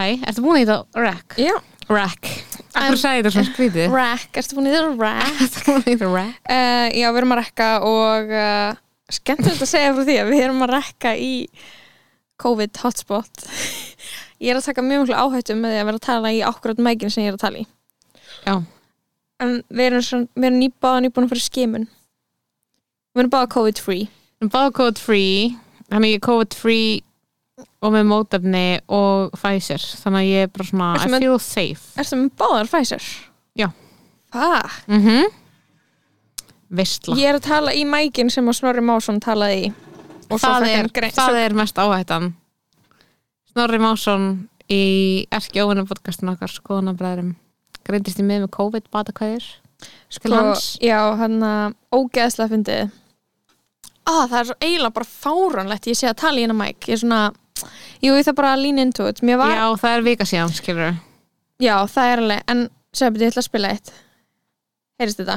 Hæ, ertu búin í þetta rack? Já. Rack. Akkur sagði þetta svona skrítið? Rack, erstu búin í þetta rack? Ertu búin í þetta rack? Uh, já, við erum að rekka og uh, skemmtilegt að segja frá því að við erum að rekka í COVID hotspot. ég er að taka mjög mjög áhættu með því að vera að tala í akkurat mækinn sem ég er að tala í. Já. En við erum, svona, við erum nýbáða nýbúin að fyrir skimun. Við erum báða COVID free. Báða COVID free, þannig COVID free og með mótefni og Pfizer, þannig að ég er bara svona Ertu I með- feel safe. Erstu með báðar Pfizer? Já. Hvað? Mm -hmm. Vistla. Ég er að tala í mækinn sem að Snorri Másson talaði í. Það er, grein- það svo- er mest áhættan. Snorri Másson í Erki Óvinna podcastin okkar skoðanabræðurum greindist í með með COVID batakvæðir til hans. Sko, já, hann að ógeðslega fyndið ah, það er svo eiginlega bara fáránlegt ég sé að tala í hennar mæk ég er svona, jú ég þarf bara að lean into it var, já. Já, það er vika síðan, skilur það er alveg en Sebit, ég ætla að spila eitt heyrist þetta?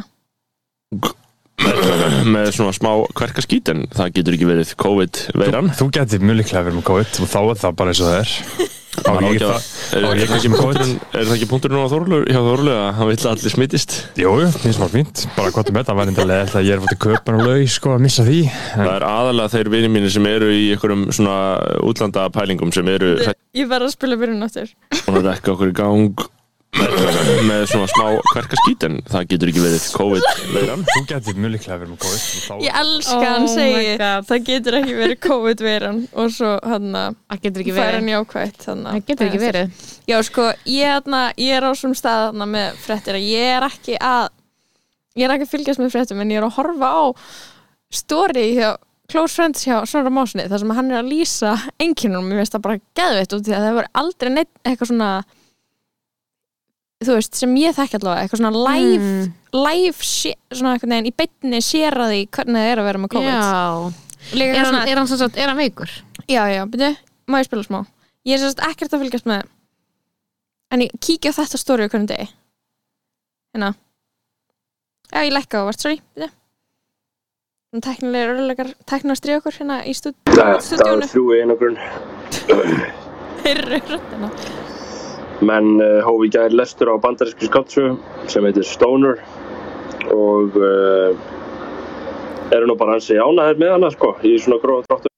með svona smá kverkaskít en það getur ekki verið COVID-veiran Þú getur mjög líklega verið með COVID og þá er það bara eins og það er. Ég ekki að- það Er er það ekki ekki punkturinn- er það ekki punkturinn á Þorlu að hann vill að allir smittist Jú, jú, mér smá fínt. Bara hvað er með það, var enda leðilega að ég er fótt í köpun og laug sko að missa því. En, Það er aðalega þeir vinið mínir sem eru í einhverjum svona útlanda pælingum sem eru Ég verð að spila byrjun áttur hún að rekka okkur í gang með, svona smá kverkaskít en það getur ekki verið COVID-veiran Þú getur mjög líklega verið með COVID og Ég elska Oh hann my segi það getur ekki verið COVID-veiran og svo hann að Það getur ekki færa verið. hann jákvætt hann Það getur ekki verið. Já, sko, ég, þarna, ég er á svona stað þarna með fréttir að ég er ekki að ég er ekki að fylgjast með fréttum en ég er að horfa á story hjá Close Friends hjá Snorra Másinni þar sem hann er að lýsa enginnum, mér finnst það bara geðveitt út því að það var aldrei neitt eitthvað svona þú veist, sem ég þekki allavega, eitthvað svona live, Mm. live svona eitthvað neginn í beinni sér að því hvernig það er að vera með COVID. Já, er hann, svona, er hann, sem sagt- er hann veikur? já, já, byrju, má ég spila smá? Ég er sérst ekkert að fylgjast með. En ég kíkja á þetta stóri hvernig degi. Hérna. Já, ég lækka á vart, sorry byrju. Teknilega örlegar teknilega stríð okkur hérna í stúd stúdíónu. þrjú í einogrun þeirra röddina menn uh, hófi í gæri lestur á bandarísku skáttsögu sem heitir Stoner og uh, eru nú bara hansi ánæðir með hana sko í svona gróða dráttu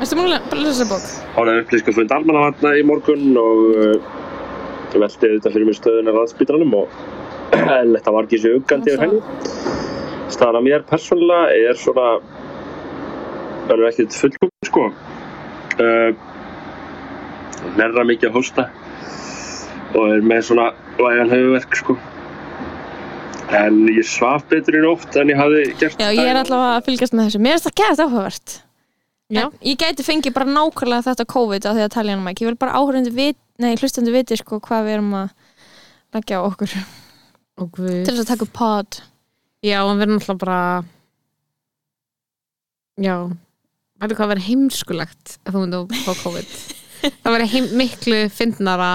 Erstu múin að lesa þessa bók? Hún er upplýska fund almannavarna í morgun og uh, ég velti þetta fyrir mér stöðunar landsbytaranum og þetta var ekki sér uggandi yfir henni. Staðan að mér persónulega er svona verður ekkert fullkom sko. Uh, nærra mikið að hósta og er með svona vægan höfuverk sko. En ég svaf betur í nótt en ég hafði gert Já, ég er allavega að fylgjast með þessu. Mér finnst það gæðast áhugavert. Já. En Ég gæti fengið bara nákvæmlega þetta COVID á því að tala hérna mæk Ég vil bara áhörðandi vit, nei, hlustandi viti sko hvað við erum að leggja á okkur. Til Og guð þess að taka pod. Já, hann verður náttúrulega bara Já. Veitu hvað verður heimskulegt ef þú myndi að fá COVID. Það verður heim, miklu fyndnara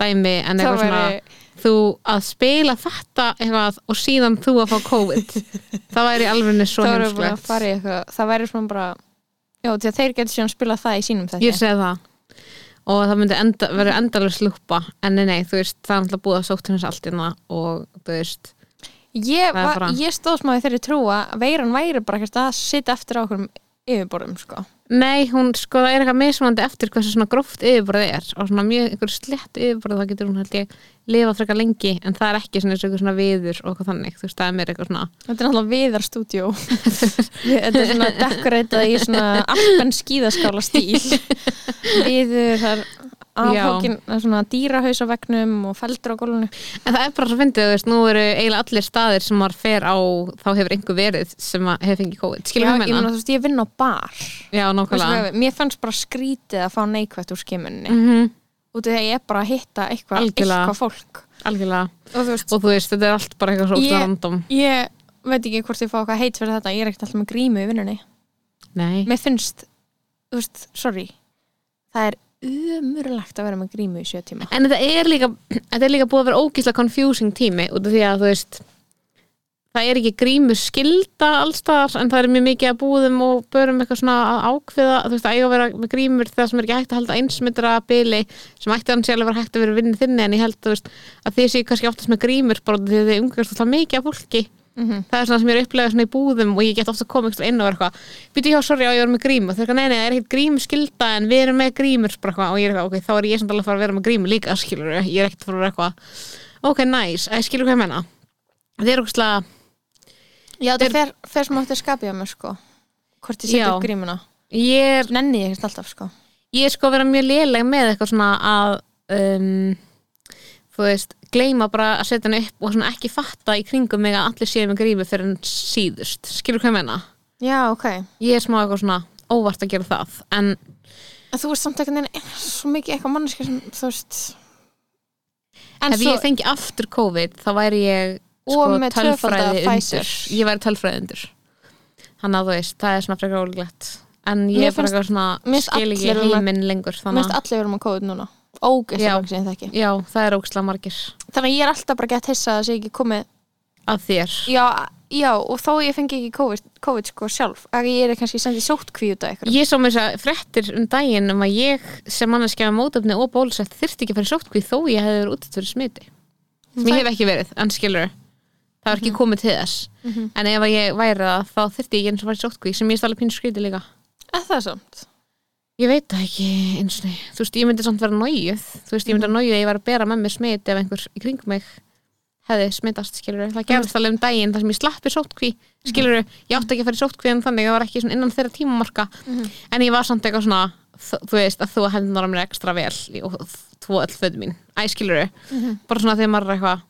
dæmi en eitthvað svona væri, þú að spila þetta eitthvað og síðan þú að fá COVID það væri alveg svo að eitthvað Það væri svona bara Já, að þeir getur síðan spila það í sínum þetta Ég segi það. Og það myndi enda, verður endalega slúpa en nei, nei, þú veist, það er alltaf búið að sótt henni allt inna og þú veist Ég, bara- ég stóð smá í þeirri trúa að veiran væri bara að sitja eftir á okkur yfirborðum sko. Nei, hún, sko, það er eitthvað mismandi eftir hversu svona gróft yfirborðið er. Og svona mjög einhver slett yfirborðið þá getur hún held ég lifað frekar lengi en það er ekki svona eins og eitthvað svona viður og eitthvað þannig, þú veist, það er mér eitthvað svona Þetta er náttúrulega viðar stúdíó Þetta er svona dekoreitað í svona alpen skíðaskála stíl Viður, það er afhókin svona dýrahaus á vegnum og feldur á gólunum En það er bara svo fyndið, þú veist, nú eru eiginlega allir staðir sem maður fer á, þá hefur einhver verið sem hefur fengið COVID, Já, skilum ég við meina meina? þú veist, ég vinn á bar. Já, nákvæmlega. Mér fannst bara skrítið að fá neikvætt úr skimunni. Mm -hmm. því að ég er bara að hitta eitthvað, eitthvað fólk. Algjörlega. Og þú veist, og þú veist, þetta er allt bara eitthvað svo Ég- óslega random. ég veit ekki hvort ég fá eitthvað heit fyrir þetta, ég er ekkert alltaf með grímu í vinnunni. Nei, mér finnst, þú veist, sorry það er umurlegt að vera með grímu í sjö tíma. En þetta er líka þetta er líka búið að vera ógíslega confusing tími út af því að þú veist það er ekki grímu skilda allstaðar en það er mjög mikið að búðum og börum eitthvað svona að ákveða þú veist að eiga að vera með grímur það sem er ekki hægt að halda einsmyndra bili sem ætti hann sjálf að vera hægt að vera vinni þinni en ég held veist, að þið séu kannski oftast með grímur bara því þið umgast alltaf mikið af fólki Mhm. það er svona sem ég er upplegað svona í búðum og ég get ofta komið eitthvað inn og eitthvað býtu hjá, sorry, á ég er með grímu. Og þau er eitthvað, nei, nei, það er ekkert grímu skilda en við erum með grímur bara eitthvað og ég er eitthvað, ok, þá er ég samt alveg að fara að vera með grímu líka skilur ég er ekkert að fara eitthvað. Ok, nice, ég skilur hvað ég menna þetta er okkur já, það fer, fer sem átti að skapja mér sko. Hvort ég setja upp grímuna. Er, nenni ég ekkert alltaf sko. Ég sko þú veist, gleyma bara að setja hann upp og svona ekki fatta í kringum mig að allir séu með grímu fyrir en síðust. Skilur hvað ég menna já, ok, ég er smá eitthvað svona óvart að gera það en en þú veist samt ekki neina svo mikið eitthvað manneski sem þú veist en ef ég fengi aftur COVID þá væri ég Og sko, með tvöfalda tölfræði Pfizer. undir ég væri tölfræði undir þannig að þú veist, það er svona frekar ólíklegt. En ég Mér er bara finnst- eitthvað svona mér finnst skil ekki allir vera- heiminn lengur mér þannig finnst að, allir vera með COVID núna ógeðslega margir sem ég þekki. Já, það er ókslega margir. Þannig að ég er alltaf bara gett hissa að það sé ekki komið að þér. Já, já, og þó ég fengi ekki COVID, COVID sko sjálf, að ég er kannski sendið sóttkví út af eitthvað Ég sá mér að fréttir um daginn um að ég sem manneskja með mótöfni og bólusett þyrfti ekki að fara í sóttkví þó ég hefði verið út fyrir smiti. Sem ég hef ekki verið, en skilur það var ekki komið til þess. En ef ég væri það þá þyrfti ég eins og fara í sóttkví sem ég stálega pínu skríti líka. Er það samt? Ég veit það ekki eins og þú veist, ég myndi samt vera nájuð þú veist, ég myndi að nájuð að ég var að bera með mér smit ef einhver í kring mig hefði smitast, skilur það gerðist alveg um daginn þar sem ég slappir sóttkví skilur ég átti ekki að fara í sóttkví en þannig það var ekki innan þeirra tímamarka. En ég var samt eitthvað svona þú veist, að þú hendur á mér ekstra vel og þú öll föðu mín, æ, skilur bara svona þegar maður er eitthvað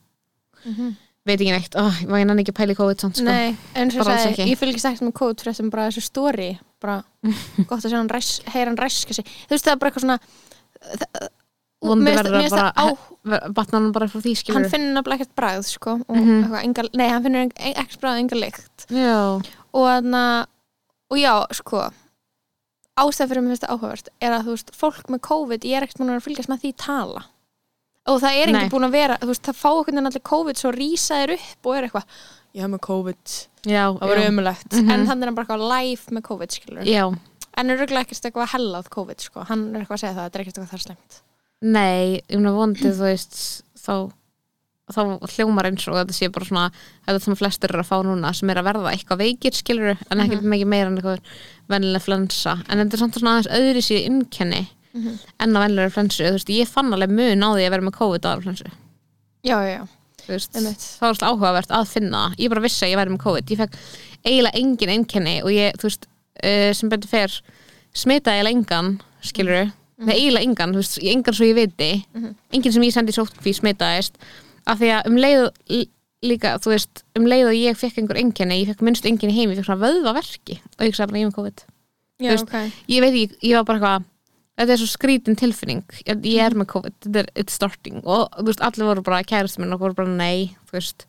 veit ekki neitt, oh, ég nenni ekki að pæla í COVID samt, sko. Nei, en sagði, ekki. ég fylgist ekkert með COVID fyrir þessum bara þessu story, bara gott að sjá hann ræs, heyra hann ræska sig. Þú veist það er bara eitthvað svona það- vondi verður að bara batna hann bara frá því, skilur hann finnur nefnilega ekkert bragð sko, og Mhm. eitthvað, enga, nei, hann finnur ekkert bragð, enga lykt. Og þannig og já, sko ástæð fyrir mér finnst það áhugavert er að þú veist, fólk með COVID, ég er ekkert búin að fylgjast með því tala. Og það er ekki búin að vera, þú veist, það fá okkur allir COVID svo rísa þér upp og er eitthvað ég hef með COVID, já, það var já. ömulegt Mhm. en þannig er hann bara eitthvað live með COVID skilur já. en er auðvitað ekkert eitthvað hellað COVID sko. hann er eitthvað að segja það, þetta er ekkert eitthvað þar slemt Nei, ég meina vondið, þú veist þá, þá hljómar eins og þetta sé bara svona þetta sem flestir eru að fá núna sem er að verða eitthvað veikir skilur en Mhm. mikið meira en eitthvað vennilega flensa en þetta er samt svona aðeins öðri sér innkenni Mhm. en á vennilega flensu þú veist, ég fann alveg mun á því að vera með COVID á flensu já, já, já, veist, það var alltaf áhugavert að finna. Ég bara vissi að ég væri með COVID. Ég fekk eiginlega engin einkenni og ég, þú veist, uh, sem betur fer smitaði eiginlega engan skilur Mhm. með eiginlega engan, þú veist, engan svo ég viti. Engin sem ég sendi sótkví smitaðist. Af því að um leið líka, þú veist, um leið og ég fekk einhver einkenni, ég fekk minnst einkenni heim ég fekk svona vöðvaverki og ég sagði bara ég með COVID. Já, veist, ok. ég veit ekki, ég var bara eitthvað þetta er svo skrítin tilfinning. Ég, ég er með COVID, þetta er it's starting. Og þú veist, allir voru bara kærast minn og voru bara nei, þú veist,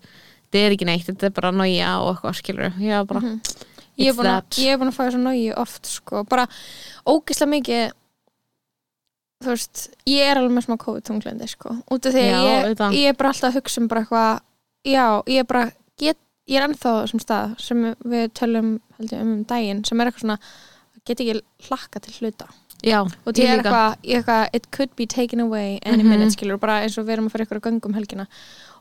þetta er ekki neitt þetta er bara nája og eitthvað skilur ég var bara, Mhm. ég er it's að, that. ég er búin að fá þessu nági oft sko, bara ógislega mikið þú veist, ég er alveg með smá COVID-tunglendi sko, út af því Já, að ég, ég er bara alltaf að hugsa um bara eitthvað já, ég er bara get, ég er ennþá þessum stað sem við tölum held ég, um um daginn, sem er eitthvað svona get ekki hlakka til hluta já, og ég ég líka. ég eitthvað it could be taken away any Mhm. minute skilur, bara eins og við erum að fara ykkur að göngum helgina.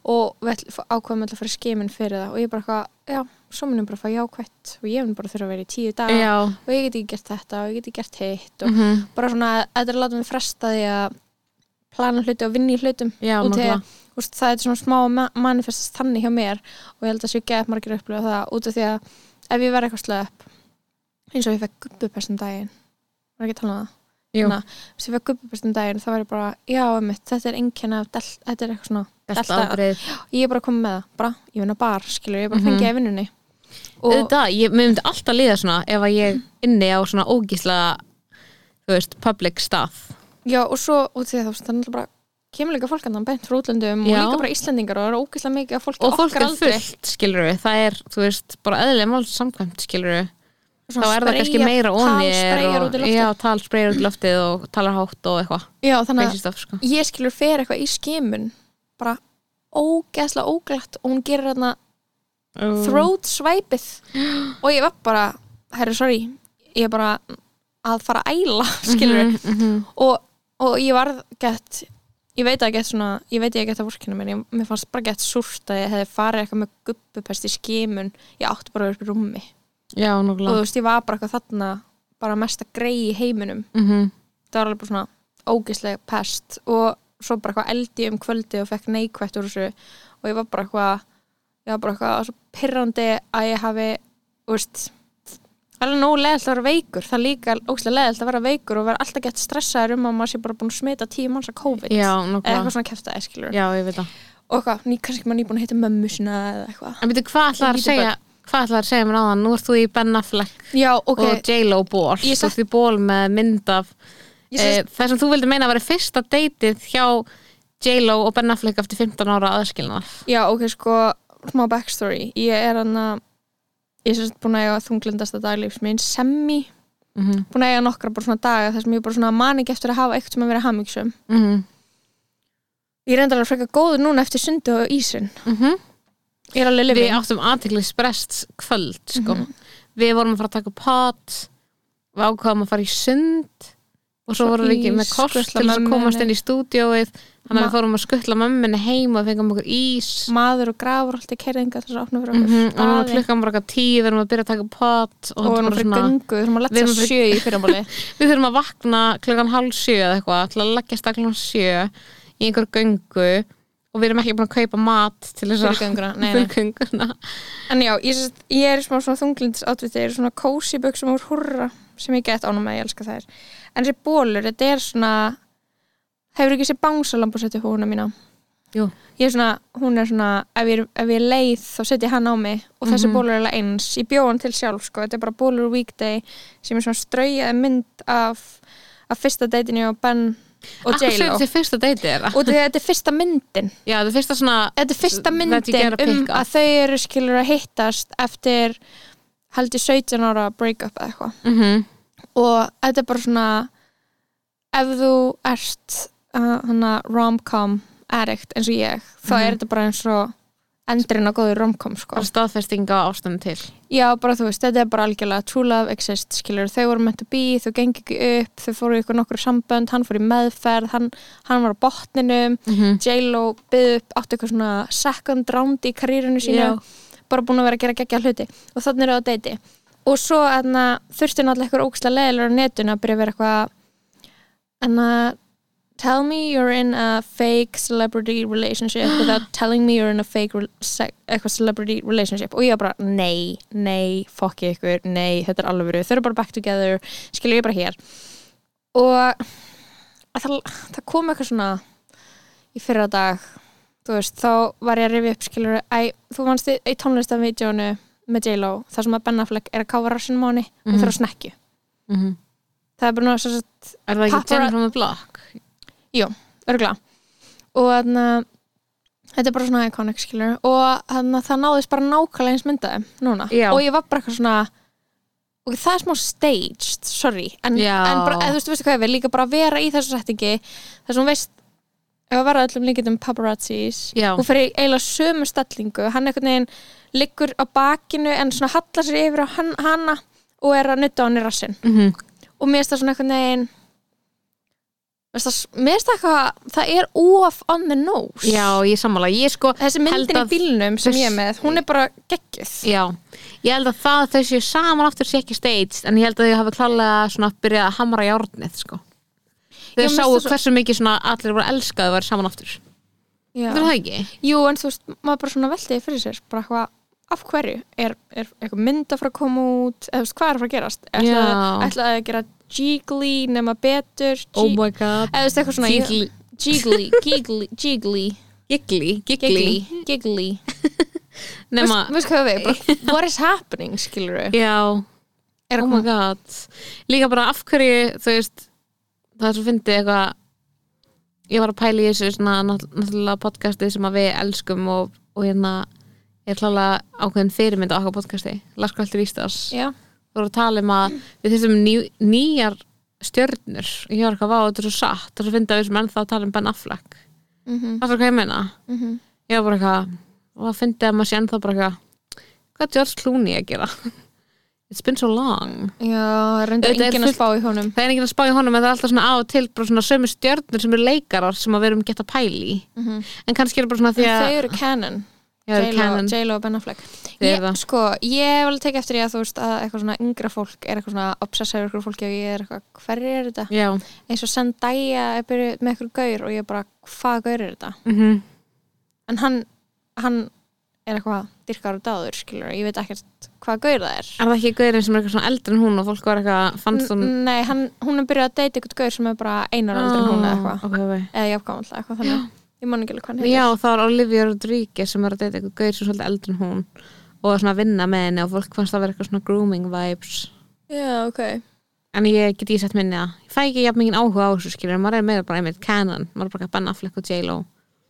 Og ákveðum alltaf að fara skimin fyrir það. Og ég bara eitthvað, já, svo munum bara að fá jákvætt. Og ég mun bara þurfa að vera í tíu daga. Já, og ég get ekki gert þetta og ég get ekki gert hitt. Og mhm, bara svona, þetta er að láta mig fresta því að plana hluti og vinna í hlutum já, að þú veist, það er svona smá ma- manifestast þannig hjá mér. Og ég held að séu gett margir upplifa það út af því að ef ég verð eitthvað slöpp eins og ég fekk gubbupest um daginn var ekki að tala um það Jú. Þannig að þess að ég fekk gubbupest um daginn þá var ég bara, já, mitt, þetta er einkenni af þetta er eitthvað svona, Delta afbrigð. ég er bara komið með það bara, ég vinna bar, skilur, ég er bara Mhm. fengið í vinnunni og auðvitað, ég myndi alltaf líða svona ef að ég inni á svona ógíslega þú veist, public stað já og svo út því að það er náttúrulega bara kemur líka fólk andan bent frá útlöndum Já. og líka bara Íslendingar og það er ógeðslega mikið af og fólk er fullt, skilur við það er, þú veist, bara eðlilega mál samkvæmt, skilur við þá er það kannski spreyjar- meira loftið. já, talspreyjar út í loftið og talar hátt og eitthvað já, þannig að stuff, sko. ég skilur fer eitthvað í skimun bara ógeðslega óglætt og hún gerir þarna throat svæpið og ég var bara, herri sorry ég er bara að fara að æla skilur Mhm, mhm. og, og ég varð gett ég veit að gett svona, ég veit ég að gett að vorkina mér, ég, mér fannst bara gett súrt að ég hefði farið eitthvað með guppupest í skimun ég átti bara að vera upp í rúmi já, og þú veist, ég var bara eitthvað þarna bara mesta grei í heiminum. Mhm. það var alveg bara svona ógislega pest. Og svo bara eitthvað eldi um kvöldi og fekk neikvætt úr þessu. Og ég var bara eitthvað ég var bara eitthvað svo pyrrandi að ég hafi þú veist alveg nóg leðilt að vera veikur. Það er líka ógislega leðilt að vera veikur og vera alltaf gett stressaður um að maður sé bara búin að smita tíu manns að COVID. Já, eða eitthvað svona kæfta eskilur já, og eitthvað, ný, kannski maður nýbúin að heita mömmu sinna eða eitthvað. En byrju, hvað ætlar að segja hvað ætlar að segja mér áðan, nú ert þú í Ben Affleck já, ok, og J-Lo ból þú ert í ból með mynd af e, það sem þú vildi meina að vera fyrsta deytið hjá J-Lo og Ben Affleck eftir 15 ára aðskilnaðar já, ok, sko smá backstory, ég er hann að ég er sérst búin að eiga þunglindasta daglífs minn, semmi mm -hmm. búin að eiga nokkra bara svona daga þar sem ég bara svona man ekki eftir að hafa eitthvað sem að vera hamingsum Mm ég er enda alveg frekar góður núna eftir sundu og ísin -hmm. Við áttum aðtekli sprest kvöld sko. Mhm. við vorum að fara að taka pot við ákvaðum að fara í sund og svo Svo vorum við ekki með kost til að komast inn í stúdíóið. Þannig að við fórum að skuttla mömminni heim og fengum okkur ís. Maður og grafur alltaf kerðinga þess að opna fyrir mm okkur. -hmm. og klukkan bara eitthvað tíu við erum að byrja að taka pot og, og við erum fyrir göngu, við erum að leggja sjö í fyrramáli við þurfum að vakna klukkan hálf sjö eða eitthvað til að leggja staklega sjö í einhver göngu og við erum ekki búin að kaupa mat til þess að fyrir nei. gönguna en já, ég, ég er smá svona þunglindis átviti ég er svona cozy buksum úr hurra sem ég get ánum með, ég elska þær en þessi bólur, þetta er svona hefur ekki sér bánsalambu setja húna mína Jú. ég er svona, hún er svona ef ég, ef ég er leið þá setja ég hann á mig og þessi Mhm. bólur er alveg eins, ég bjóð hann til sjálf sko. þetta er bara bólur weekday sem er svona straujaði mynd af, af fyrsta deytinu og Ben og J-Lo. þetta fyrsta deyti er það? og þetta er fyrsta myndin. Já, þetta er fyrsta svona þetta er fyrsta myndin um að þau eru skilur að hittast eftir held ég 17 ára break-up eða eitthvað. Mm og þetta er bara svona ef þú ert uh, rom-com addict eins og ég, þá Mhm. er þetta bara eins og endurinn á góður rom-com sko. bara staðfesting á ástöndum til já, bara þú veist, þetta er bara algjörlega true love exists, skilur, þau voru meant to be þau gengi ekki upp, þau fóru í ykkur nokkur sambönd hann fór í meðferð, hann, hann var á botninum, mm -hmm. J-Lo byggði upp, átti eitthvað svona second round í karýrinu sínu Já. bara búin að vera að gera geggja hluti og þannig er það á deiti og svo þurfti náttúrulega eitthvað ógstlega leðilegur á netinu að byrja að vera eitthvað tell me you're in a fake celebrity relationship without telling me you're in a fake eitthvað celebrity relationship og ég var bara, nei, nei, fokki ykkur nei, þetta er alveg verið, þau eru bara back together skilur ég bara hér og að það, það kom eitthvað svona í fyrra dag þú veist, þá var ég að rifja upp skilur, æ, þú vannst í, í tónlistavídeónu með J-Lo, þar sem að Ben Affleck er að káfa rassinum á henni og Mhm. þarf að snekju það er bara náttúrulega Er það ekki Jenny from the Block? Örgla og þannig að þetta er bara svona iconic skilur og þannig að það náðist bara nákvæmlega eins myndaði núna. Já. og ég var bara eitthvað svona og það er smá staged, sorry. En, en bara, eða, þú veist, veistu hvað ég vil líka bara vera í þessu settingi þar sem hún veist ef að vera öllum líkindum paparazzis Já. hún fer í eiginlega sömu stellingu. Hann einhvern veginn liggur á bakinu en svona hallar sér yfir á hann, hana og er að nutta á hann í rassin Mm og mér finnst það svona einhvern veginn mér finnst það- eitthvað það er off on the nose. Já, ég sammála, ég sko þessi myndin í bílnum sem ég er með, hún er bara geggjuð. Já, ég held að það séu saman aftur sé ekki staged en ég held að þau hafi klálega svona byrjað að hamra járnið sko. Já, Þau mér sáu svo- hversu mikið svona allir voru elskaði að vera saman aftur. Já. Það er það ekki? jú en þú veist, maður bara svona veltiði fyrir sér bara eitthvað, af hverju er, er eitthvað mynd að fara að koma út eða þú veist, hvað er fara að gerast? Ætlaði að gera jiggly nema betur Oh my god. Eða þú veist, eitthvað svona jiggly, giggly, jiggly giggly, giggly, giggly giggly. Nema, Veist- veist hvað við, bara, what is happening skilur við já. Er Oh my god. Líka bara af hverju, þú veist það er svo fyndið eitthvað ég var að pæla í þessu svona nátt- náttúrulega podcasti sem að við elskum og, og hérna er klálega ákveðin fyrirmynd á okkar podcasti. Laskvæltur Ístas Já, þú voru að tala um að við þessum ný, nýjar stjörnur. Ég var eitthvað vá, þetta er svo satt. Það er svo fyndið að við sem ennþá að tala um Ben Affleck. Mhm, það er hvað ég meina? Mhm. Ég var bara eitthvað og það fyndið að maður sé ennþá bara eitthvað hvað er George Clooney að gera? It's been so long. Já, reynda Auðvitað er enginn að spá í honum. Það er enginn að spá í honum en það er alltaf svona á og til bara svona sömu stjörnur sem eru leikarar sem að við erum gett að pæli í. Mhm. en kannski er það bara svona því að Þau eru canon J-Lo og Ben Affleck. Ég. Sko, ég hef alveg tekið eftir því að þú veist að eitthvað svona yngra fólk er eitthvað svona obsessið ykkur fólki og ég er eitthvað, hverju er þetta? já, Eins og Zendaya er byrjuð með ykkur gaur og ég er bara, hvað gaur er þetta? mm En hann, hann er eitthvað dyrkar og dáður, skilur, ég veit ekkert hvað gaur það er. Er það ekki gaurin sem er eitthvað svona eldri en hún og fólk var eitthvað fannst hún Nei, hann, hún er byrjuð að deyta ykkur gaur sem er bara einar aldrei en hún eða eitthvað. Ah, ok. eða jafngamall eitthvað þannig ég man ekki alveg hvað heitir. Já, það var Olivia Rodríguez sem var að deyta eitthvað gaur sem er svolítið eldri en hún. Og svona að vinna með henni og fólk fannst það vera eitthvað svona grooming vibes. Já, ok. En ég get ég sett minni að ég fæ ekki jafn mikið áhuga á þessu skilur maður er meira bara einmitt canon. Maður er bara að Ben Affleck og J-Lo.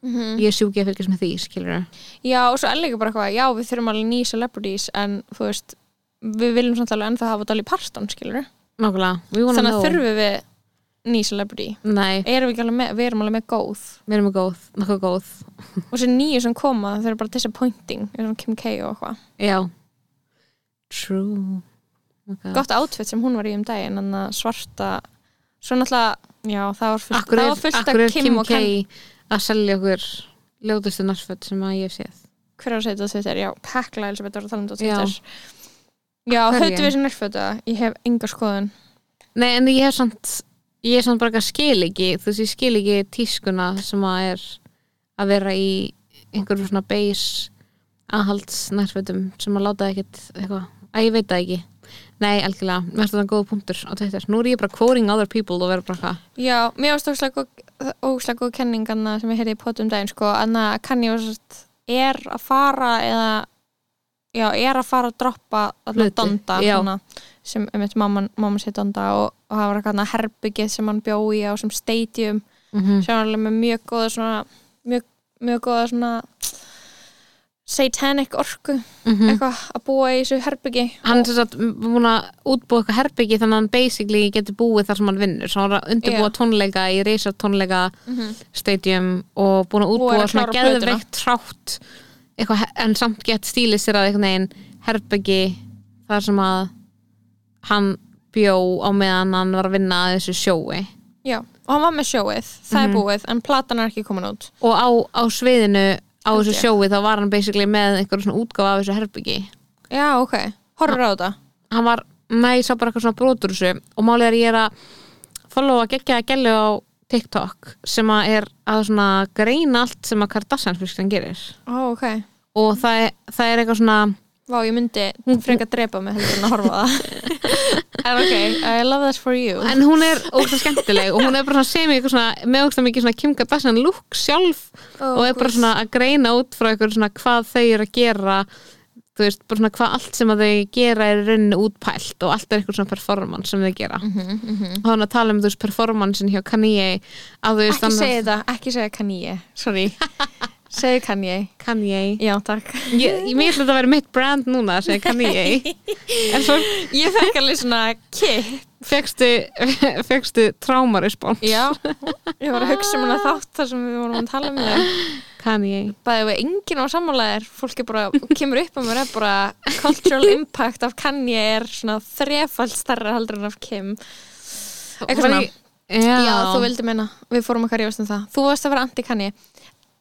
Mm ég er sjúki að fylgjast með því skilur Já, og svo er líka bara eitthvað, já, við þurfum alveg ný celebrities en þú veist, við viljum samt alveg ennþá hafa Dolly Parton, skilur nákvæmlega, we wanna þannig að know. þurfum við ný celebrity? Nei, erum við með, við erum alveg með góð? Við erum góð, nokkuð góð. Og þessi nýju sem koma, þau eru bara disappointing eins og Kim K og eitthvað. Já. True. Okay. gott outfit sem hún var í um daginn en svarta svo náttúrulega, já, það var fullt, akkur er, var fullt akkur er Kim, Kim K að selja okkur ljótustu narsföld sem að ég hef séð. Hver er að segja þetta Twitter, já, Hekla Elisabeth var að tala um þetta Já. Höfðu við þessi nærfötu ég hef enga skoðun. Nei, en ég hef samt ég er samt bara að skil ekki þú veist, ég skil ekki tískuna sem að er að vera í einhverjum svona base aðhalds nærfötum sem að láta ekkert eitthvað, að ég veit það ekki. Nei, algjörlega, mér finnst þetta góð punktur á Twitter, nú er ég bara quoting other people og vera bara eitthvað, Já, mér óslega góð, óslega góð kenning anna, sem ég heyrði í potum daginn sko, anna kann ég veist, er að fara eða já, er að fara að droppa Hluti, Donda svona, sem um eitt mamma, mamma sér Donda og, og það var eitthvað herbyggið sem hann bjó í á sem stadium mm sem var alveg með mjög góða svona mjög, mjög góða svona satanic orku eitthvað að búa í þessu herbyggi Mhm. hann er þess að búin að útbúa eitthvað herbyggi þannig að hann basically getur búið þar sem hann vinnur svo hann er að undirbúa Já. tónleika í reysa tónleika Mhm. stadium og búin að útbúa að svona geðveikt trátt eitthvað, en samt gett stílið sér að einhvern veginn herbyggi þar sem að hann bjó á meðan hann var að vinna að þessu sjói. Já, og hann var með sjóið, það Mhm. er búið en platan er ekki komin út. Og á, á sviðinu á Held þessu ég. sjói þá var hann basically með einhver svona útgáfa af þessu herbyggi Já, ok, horfur á þetta. Hann var, ég sá bara eitthvað svona brotur þessu. Og málið er ég er að followa geggja að gellu á TikTok sem að er að svona greina allt sem að Kardashian fyrst gerir. Ó, ok. Og það er, það er eitthvað svona Vá, ég myndi frekar drepa mig heldur en að horfa á það. En ok, I love that for you. En hún er ógst skemmtileg og hún er bara svona sem eitthvað svona með ógst mikið svona Kim Kardashian look sjálf oh, og er bara svona að greina út frá eitthvað svona hvað þau eru að gera þú veist, bara svona hvað allt sem að þau gera er í rauninni útpælt og allt er eitthvað svona performance sem þau gera. Mhm, og þannig að tala um þú veist performancein hjá Kanye að þú veist Ekki hann- segja þetta, ekki segja Kanye Sorry Segðu Kanye. Kanye. Já, takk. Ég, mér ætla þetta að vera mitt brand núna að segja Kanye. En svo Ég fekk alveg svona kick fegstu, fegstu trámarespons Já, ég var að hugsa um hana þátt þar sem við vorum að tala um þau. Kanye. Bæði við enginn á sammálaðir Fólk er bara, kemur upp að mér er bara Cultural impact af Kanye er svona þrefald starra heldur en af Kim. Eitthvað svona. Já, Já, þú vildi meina, við fórum að karjóðast um það. Þú varst að vera anti-Kanye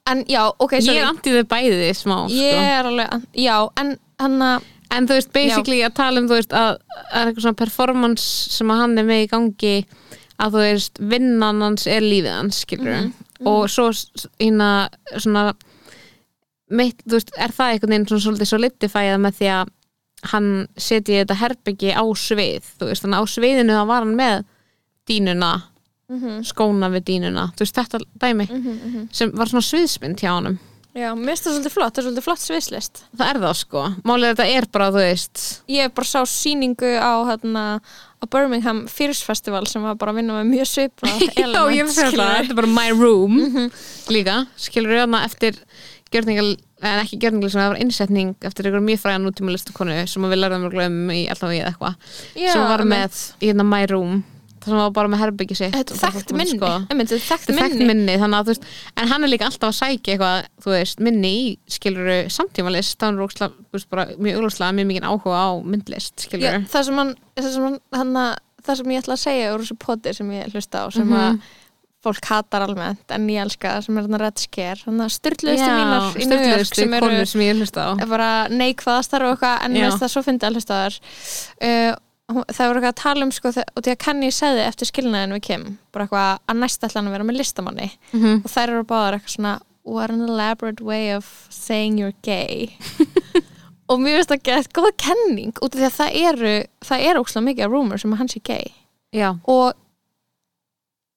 En já, ok, Ég sorry. er antið þau bæði smá Ég sko. er alveg, já, en hann að En þú veist, basically að tala um þú veist, að að er eitthvað svona performance sem að hann er með í gangi að þú veist, vinnan hans er lífið hans, skilur Mhm, og svo ína svona mitt, þú veist, er það einhvern veginn svona svolítið solidifæða með því að hann setji þetta herbyggi á svið, þú veist, þannig að á sviðinu þá var hann með dínuna Mhm, skóna við dínuna, veist, þetta dæmi sem var svona sviðsmynd hjá honum. Já, mér finnst það svolítið flott, það er svolítið flott sviðslist. Það er það sko, málið þetta er bara, þú veist Ég bara sá sýningu á hérna, á Birmingham Fierce Festival sem var bara að vinna með mjög svipað Já, ég segja það, þetta er bara my room líka, skilur við þarna eftir gjörningal, en ekki gjörningal sem það var innsetning eftir einhverjum mjög fræðan nútíma listakonu sem við lærðum um í alltaf við eitthvað. Sem var með í hérna my room það var bara með herbyggi sitt Þetta og þekkt minni. Þetta er þekkt minni. minni, að veist en hann er líka alltaf að sækja eitthvað þú veist, minni í, skilur samtímalist, það er róksla, þú veist, bara mjög augljóslega mjög mikið áhuga á myndlist, Já, það sem hann, það sem hann, það sem ég ætla að segja úr þessu poti sem ég hlusta á sem Mhm. að fólk hatar almennt en ég elska sem er hann Red Scare hann að styrluðustu mínar styrluðustu sem eru konur sem ég hlusta á. bara neikvæðastar og eitthvað en mér finnst það svo fyndi að hlusta á þar uh, hún- það voru eitthvað að tala um sko, og því að Kanye segði eftir skilnaðin við Kim bara eitthvað að næst ætla hann að vera með listamanni. Mhm. og þær eru báðar eitthvað svona what an elaborate way of saying you're gay. Og mér finnst það gett góða kenning út af því að það eru það eru ókslega mikið af rumor sem að hann sé gay. Já, og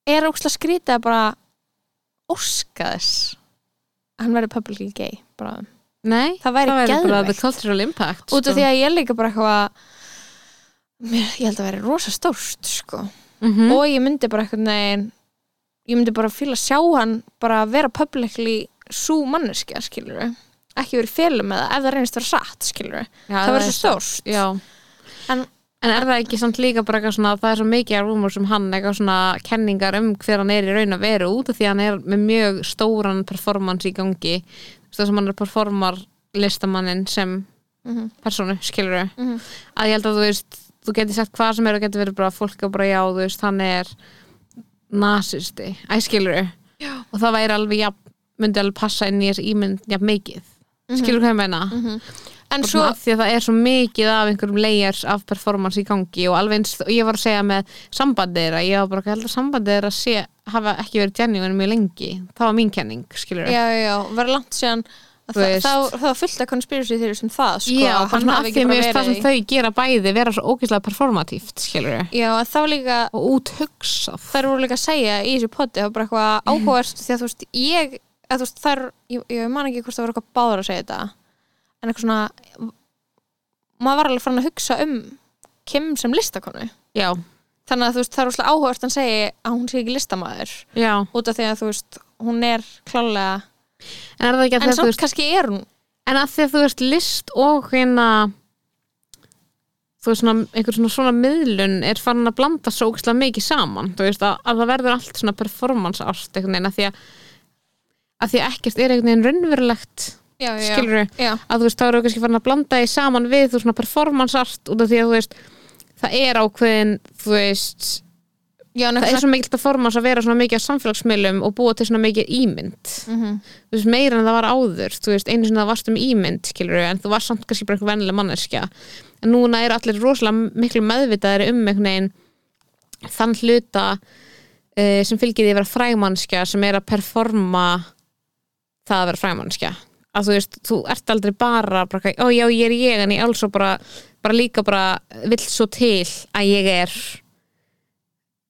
er ókslega skrítið að bara óska þess að hann verði publicly gay bara. nei, það væri bara the cultural impact út af því að ég er líka bara eitthvað mér, ég held að vera rosa stórt sko. mm og ég myndi bara eitthvað neginn ég myndi bara fíla að sjá hann bara vera publicly svo manneskja skilur ekki verið félum með það ef það reynist að vera satt skilur það verður svo stórt. Já. En- En er það ekki samt líka bara eitthvað svona það er svo mikið af rúmur sem hann eitthvað svona kenningar um hver hann er í raun að veru út af því hann er með mjög stóran performance í gangi. Þess að hann er performar listamannin sem Mhm. personu, skilur Mhm. að ég held að þú veist, þú getur sagt hvað sem er og getur verið bara fólk og bara já, þú veist, hann er nasisti, æ skilur og það væri alveg, já, myndi alveg passa inn í þessi ímynd, já, mikið. Skilur hvað ég meina? En og svo, svona af því að það er svo mikið af einhverjum layers af performance í gangi og alveg eins, og ég var að segja með sambandið þeirra, ég var bara að held að sambandið þeirra sé, hafa ekki verið genuine mjög lengi. Það var mín kenning, skilur já, já, verður langt síðan að það var fullt af conspiracy þeirri sem það sko, já að bara hann hafi af því ekki að bara finnst það sem verið þau gera bæði vera svo ógeðslega performatíft, skilur já, þá líka og úthugsað. þær voru líka að segja í þessu það var bara eitthvað áhugast því að þú veist ég, að þú veist þær, ég, ég man ekki hvort það var eitthvað báður að segja þetta en eitthvað svona maður var alveg farin að hugsa um Kim sem listakonu. Já, þannig að þú veist það er úrslega áhugast að segja að hún sé ekki listamaður já, út af því að þú veist hún er klálega en er en samt veist kannski er hún en að því að þú veist list og hérna þú veist svona, einhver svona svona miðlun er farin að blanda svo ógeðslega mikið saman þú veist að, að það verður allt svona performance art einhvern veginn að því að að því að ekkert er einhvern veginn raunverulegt já, já, skilur já, að þú veist þá eru kannski farin að blanda því saman við þú svona performance art út af því að þú veist það er ákveðin þú veist já, en það er svo mikil performance að vera svona mikið á samfélagsmiðlum og búa til svona mikið ímynd. Mhm. þú veist, meira en það var áður þú veist, einu sinni það varst um ímynd, skilur en þú varst samt kannski bara eitthvað vennileg manneskja. En núna eru allir rosalega miklu meðvitaðir um einhvern veginn þann hluta uh, sem fylgir því að vera frægmannskja sem er að performa það að vera frægmannskja að þú veist, þú ert aldrei bara, bara ó já, ég er ég en ég alls og bara, bara líka bara vill svo til að ég er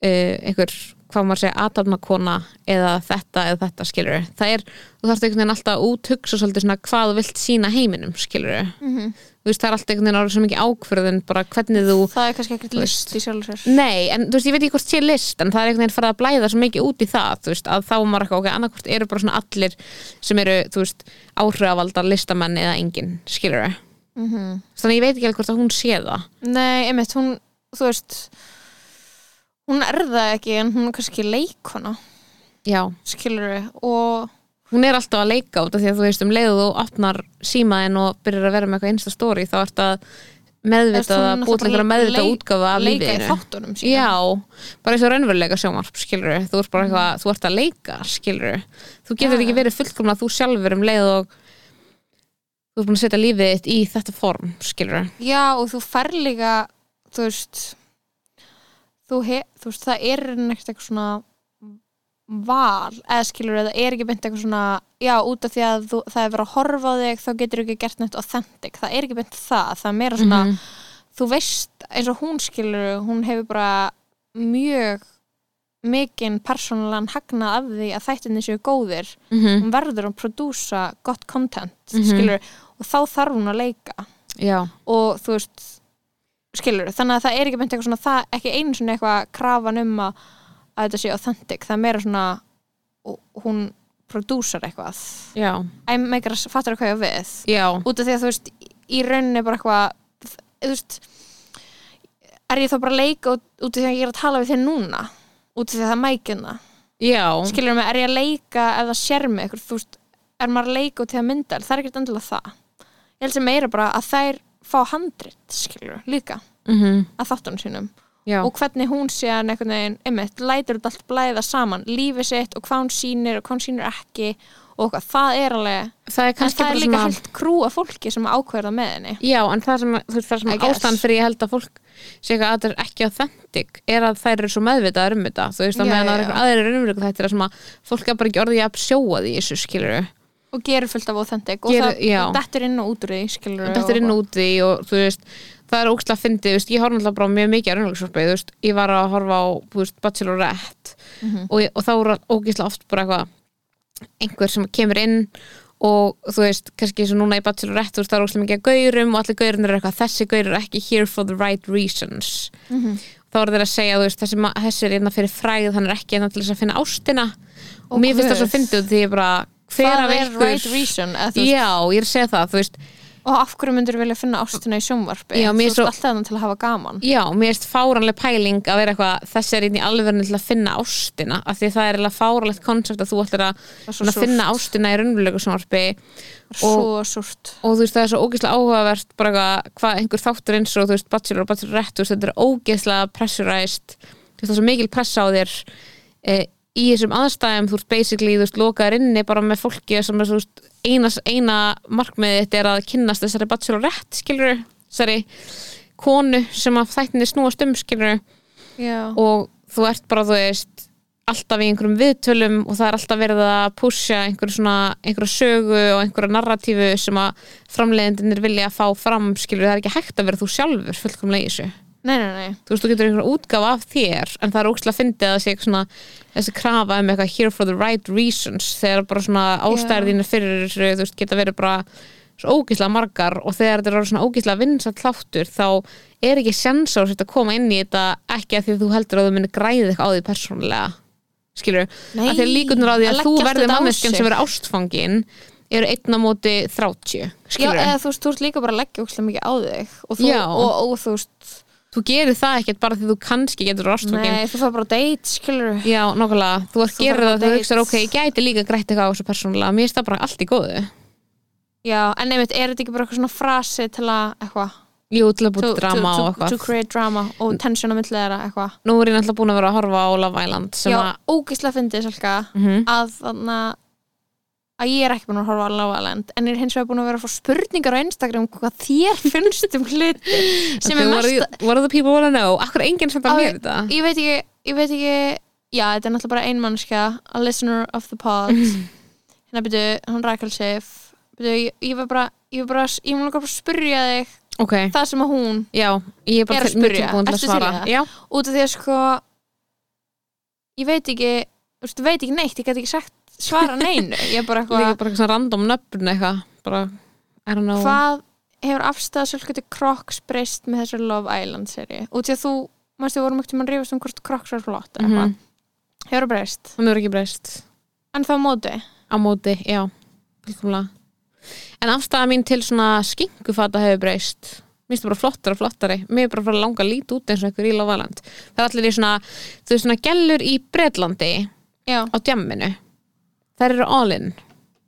einhver hvað maður segja, aðtapnakona eða þetta eða þetta, skilur það er, þú þarft einhvern veginn alltaf að úthugsa svolítið svona hvað þú vilt sína heiminum skilur Mhm. þú veist, það er alltaf einhvern veginn árið svo mikið ákvörðun bara hvernig þú það er kannski ekkert list í sjálf sér. Nei, en þú veist, ég veit ekki hvort sé list en það er einhvern veginn farið að blæða svo mikið út í það þú veist, að þá maður eitthvað, ok, annarkvort eru bara svona allir sem eru, þú veist, áhrifavaldar listamenn hún er það ekki en hún er kannski leikona Já, skilur við og hún er alltaf að leika út af því að þú veist, um leiðu þú opnar símaðin og byrjar að vera með eitthvað einsta stóri þá ert að meðvita að búið til einhverja meðvita leik- útgáfa af leika í þáttunum sínum. Já, bara eins og raunveruleika sjómarp skilur þú ert bara eitthvað, þú ert að leika skilur þú getur Já, ekki verið fullkomna þú sjálfur um leið og þú ert búin að setja lífið þitt í þetta form skilur Já, og þú fær líka þú veist þú, he, þú veist, það er neitt eitthvað svona val, eða skilur það er ekki beint eitthvað svona, já, út af því að þú, það er verið að horfa á þig, þá getur ekki gert neitt authentic, það er ekki beint það, það er meira svona, Mhm. þú veist eins og hún skilur, hún hefur bara mjög mikinn persónulegan hagnað af því að þættinni séu góðir, -hmm. hún verður að prodúsa gott content, Mhm. skilur og þá þarf hún að leika Já, og þú veist skilur þannig að það er ekki beint eitthvað svona það, ekki einu svona eitthvað krafan um að, að þetta sé authentic, það er meira svona hún prodúsar eitthvað. Já, ég meikar að fattar hvað ég á við? Já, út af því að þú veist í rauninni bara eitthvað þú veist er ég þá bara að leika út, út af því að ég er að tala við þér núna? Út af því að það er mækina? Já. Skilur mig, er ég að leika eða sér mig eitthvað, þú veist, er maður að leika út því að mynda, það er ekkert endilega það. Ég held sem meira bara að þær fá handrit, skilur, líka mm að þáttunum sínum. Já, og hvernig hún sé hann einhvern veginn einmitt, lætur þetta allt blæða saman lífið sitt og hvað hún sýnir og hvað hún sýnir ekki og hvað, það er alveg það er en það er líka svona helt krú af fólki sem ákveða með henni. Já, en það sem, það sem ástæðan fyrir ég held að fólk sé að þetta er ekki authentic er að þær eru svo meðvitaðar um þetta. Þú veist, að meðan það er eitthvað aðrir raunveruleika þetta er að að fólk er bara ekki orðið að sjóa því þessu skilur og gerur fullt af authentic og Gerir- það já. dettur inn og út úr því er inn og úti og þú veist það er ógslag að fyndi, ég horf náttúrulega bara mjög mikið á veist, ég var að horfa á veist, Bachelorette Mhm. og, ég- og þá voru ógislega oft bara eitthvað einhver sem kemur inn og þú veist, kannski eins og núna í Bachelorette þú veist, það er ógislega mikið að gaurum og allir gaurin eru eitthvað, þessi gaur er ekki here for the right reasons Mhm. þá er þeir að segja, veist, þessi, þessi er hérna fyrir fræð, hann er ekki hérna til þess að finna ástina og, Og mér finnst það svo fyndið því ég bara, hvað er ykkur right reason þú veist, já, ég er að segja það, þú veist. Og af hverju myndur vilja finna ástina í sjónvarpi? Já, þú veist alltaf þannig til að hafa gaman. Já, mér finnst fáranlega pæling að vera eitthvað þessi er inn í til að finna ástina af því það er eiginlega fáralegt koncept að þú ætlir að, finna ástina í raunverulegu sjónvarpi súrt. og þú veist það er svo ógeðslega áhugavert bara eitthvað, hvað einhver þáttur eins og þú veist Bachelor og Bachelorette, þú þetta er ógeðslega pressurized, þú veist það er svo mikil pressa á þér e, í þessum aðstæðum, þú veist basically, þú veist lokaðir inni bara með fólki sem er þú veist eina, eina markmiðið þetta er að kynnast þessari Bachelorette, skilur þessari konu sem að þættinni snúast um, skilur já, og þú ert bara, þú veist alltaf í einhverjum viðtölum og það er alltaf verið að pusha einhverju svona einhverju sögu og einhverju narratífu sem að framleiðendinir vilja að fá fram skilur, það er ekki hægt að vera þú sjálfur fullkomlega í þessu nei, nei, nei. Þú veist, þú getur einhverja útgáfa af þér en það er ógslag að fyndi að það sé svona þessi krafa um eitthvað here for the right reasons þegar bara svona ástæðir fyrir þessu, þú veist, geta verið bara ógíslega margar og þegar þetta er orðið svona ógíslega vinsat hláttur þá er ekki sens á að koma inn í þetta ekki að því að þú heldur að þú myndir græði eitthvað á því persónulega skilur, Nei, að því að líkunar á því að að þú verður manneskjan sem verður ástfangin eru einn á móti 30 Já, skilur, eða þú veist, þú ert líka bara að leggja ókslega mikið á þig og þú, Já. og, og þú veist þú gerir það ekkert bara því þú kannski getur ástfangin nei, þú fær bara date, skilur Já, nokkulega, þú ert á það þú hugsaður, ok, ég gæti líka grætt eitthvað á þessu persónulega, mér finnst það bara allt í góðu. Já, en einmitt, er þetta ekki bara eitthvað svona frasi til að, eitthvað? Jú, til að búið drama og eitthvað. to create drama og tension á milli þeirra, eitthvað. Nú er ég náttúrulega búin að vera að horfa á Love Island Já, að, ógislega fyndið, Salka Mhm. að þannig að ég er ekki búin að horfa á Love Island en ég er hins vegar búin að vera að fá spurningar á Instagram um hvað þér finnst um hluti sem okay, er what, mest are, what are the people wanna know? Akkur enginn sem það mér þetta? ég veit ekki, ég veit ekki já, þetta er náttúrulega bara ein mannskja a listener of the pod hérna byrju, Rakel Sif byrju, ég, ég var bara ég var bara, ég var bara að spyrja þig Ok, það sem að hún, já, ég er bara Er að spyrja. tilbúin til það? Já, út af því að sko ég veit ekki veit ekki neitt, ég get ekki sagt svara neinu, ég er bara líka eitthvað bara eitthvað random nöfn eitthvað. Bara, I don't know. Hvað hefur afstæða svolítið Crocs breyst með þessu Love Island seri út því að þú, mannstu, við vorum ekkert mann rífast um hvort Crocs var flott eða Mhm. eitthvað hefur það breyst, Hún er ekki breyst. En þá móti? Á móti, já, En afstæða mín til svona skinkufata hefur breyst. Mér finnst það bara flottara og flottari. Mér er bara að fara að langa að líta út eins og einhver í Love Island. Það er allir í svona, þú veist svona gellur í Bretlandi já, á djamminu Þær eru all in.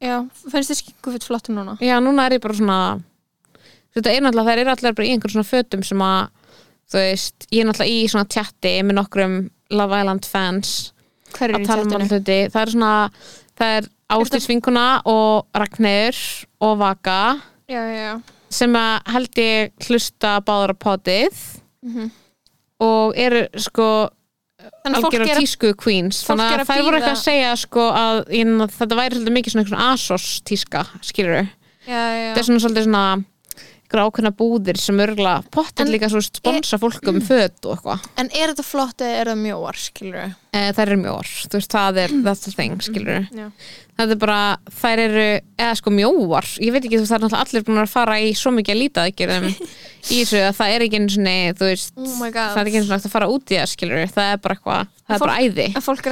Já, finnst þið skinkufutt flottum núna? Já, núna er ég bara svona Þetta er náttúrulega, þær eru allir bara í einhver svona fötum sem að, þú veist, ég er náttúrulega í svona tjatti með nokkrum Love Island fans er að tala um allir hluti. Það er svona, það er Ástísvinkuna og Ragnir og Vaka já, já, sem að held ég hlusta báður á potið Mhm. og eru sko að tísku queens. þannig að þær voru eitthvað að segja sko að ég, þetta væri svolítið mikið svona, svona asos tíska skilur þetta er svona svolítið svona ykkur ákveðna búðir sem örgla pottir En líka svo sponsa fólk um föt og eitthvað. En er þetta flott eða er það mjóar, skilur þær eru mjór, þú veist það er that's the thing, skilur já, þetta er bara, þær eru eða sko mjóar, ég veit ekki þú veist það er náttúrulega allir búin að fara í svo mikið að líta ekki í þessu að það er ekki einu svona, þú veist Oh það er ekki einu svona hægt að fara út í það, skilur það er bara eitthvað, það er Fólk- bara æði.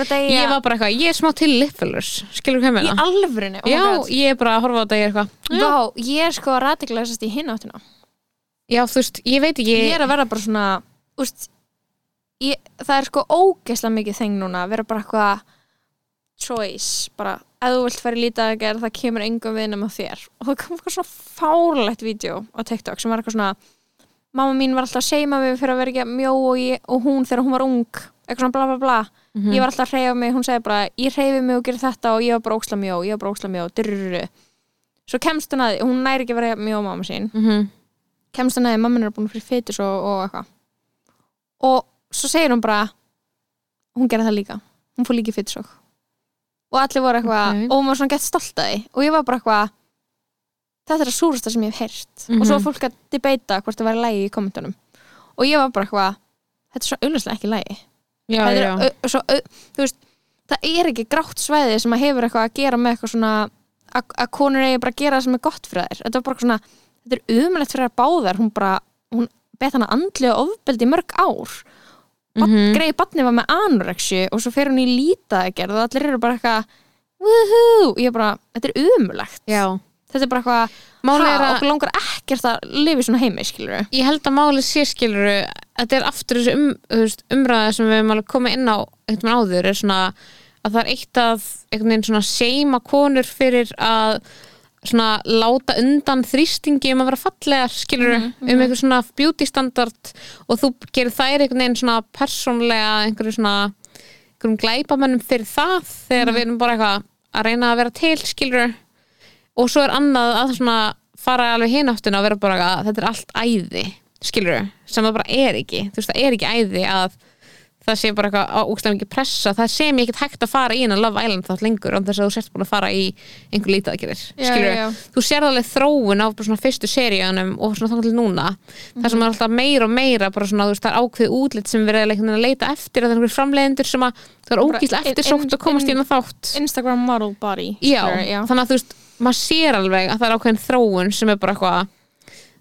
er deyja. Ég var bara eitthvað, ég er smá til lipfellers skilur hvað með í það? alvörinni oh Já, ég er bara að horfa á þetta ég er eitthvað, Vá, ég er sko radiklæsast í hinn áttina. Já, þú veist, ég veit ekki. Ég ég, það er sko ógeðslega mikið þeng núna að vera bara eitthvað choice, bara ef þú vilt fara í lítið að gera það kemur engum við nema þér. Og það kom eitthvað svona fárlegt vídeo á TikTok sem var eitthvað svona mamma mín var alltaf að seima mig fyrir að vera ekki mjó og, ég, og hún þegar hún var ung eitthvað svona bla bla bla. Mhm. ég var alltaf að hreyfa mig, hún segi bara ég hreyfi mig og gerir þetta og ég var bara óksla mjó ég var bara óksla mjó, drrrru svo kemst hún að hún næri ekki að vera mjó mamma sín. Mhm. kemst hann að mamma er búin fyrir fytis og, og eitthvað. Og svo segir hún bara hún gerði það líka, hún fór líka í fytis og allir voru eitthvað Ok. og hún var svona gett stolt að því og ég var bara eitthvað þetta er að súrasta sem ég hef heyrt. Mhm. og svo var fólk að debata hvort það væri lægi í kommentunum. Og ég var bara eitthvað þetta er svo auðvitað ekki lægi já, það, er, svo, veist, það er ekki grátt svæði sem að hefur eitthvað að gera með eitthvað svona að, að konur eigi bara að gera það sem er gott fyrir þær. Þetta er bara svona, þetta er umlægt fyrir þær báðar. Hún bara, hún bet hana andlega ofbeldi mörg ár mm Mhm. greið batni var með anorexju og svo fer hún í lítaðgerð og allir eru bara eitthvað woohoo, ég er bara, þetta er umlægt já. Þetta er bara eitthvað, ha, er að- okkur langar ekkert að lifa í svona heimi, skilur við ég held að máli sé skilur þetta er aftur þessi um, umræða sem við erum alveg komið inn á veginn áður er svona að það er eitt að einhvern veginn svona seima konur fyrir að svona láta undan þrýstingi um að vera fallegar skilur um einhver svona beauty standard og þú gerir þær einhvern veginn svona persónlega einhverju svona einhverjum glæpamönnum fyrir það þegar við erum bara eitthvað að reyna að vera til skilur og svo er annað að svona fara alveg hináttina og vera bara að þetta er allt æði skilur sem það bara er ekki. Þú veist það er ekki æði að það sé bara eitthvað úkslega mikið pressa. Það sé mér ekkert hægt að fara í hennar Love Island þátt lengur án þess að þú sért búin að fara í einhver lítið aðgerðir skilur já. þú sér alveg þróun á svona fyrstu seríunum og svona þannig til núna. Það sem er alltaf meira og meira bara svona þú veist það er ákveð útlit sem við erum að leita eftir að það er einhver framleiðendur sem að það er in- eftirsótt in- að komast í in- hennar þátt. Instagram model body já, já. þannig að þú veist maður sér alveg að það er ákveðin þróun sem er bara eitthvað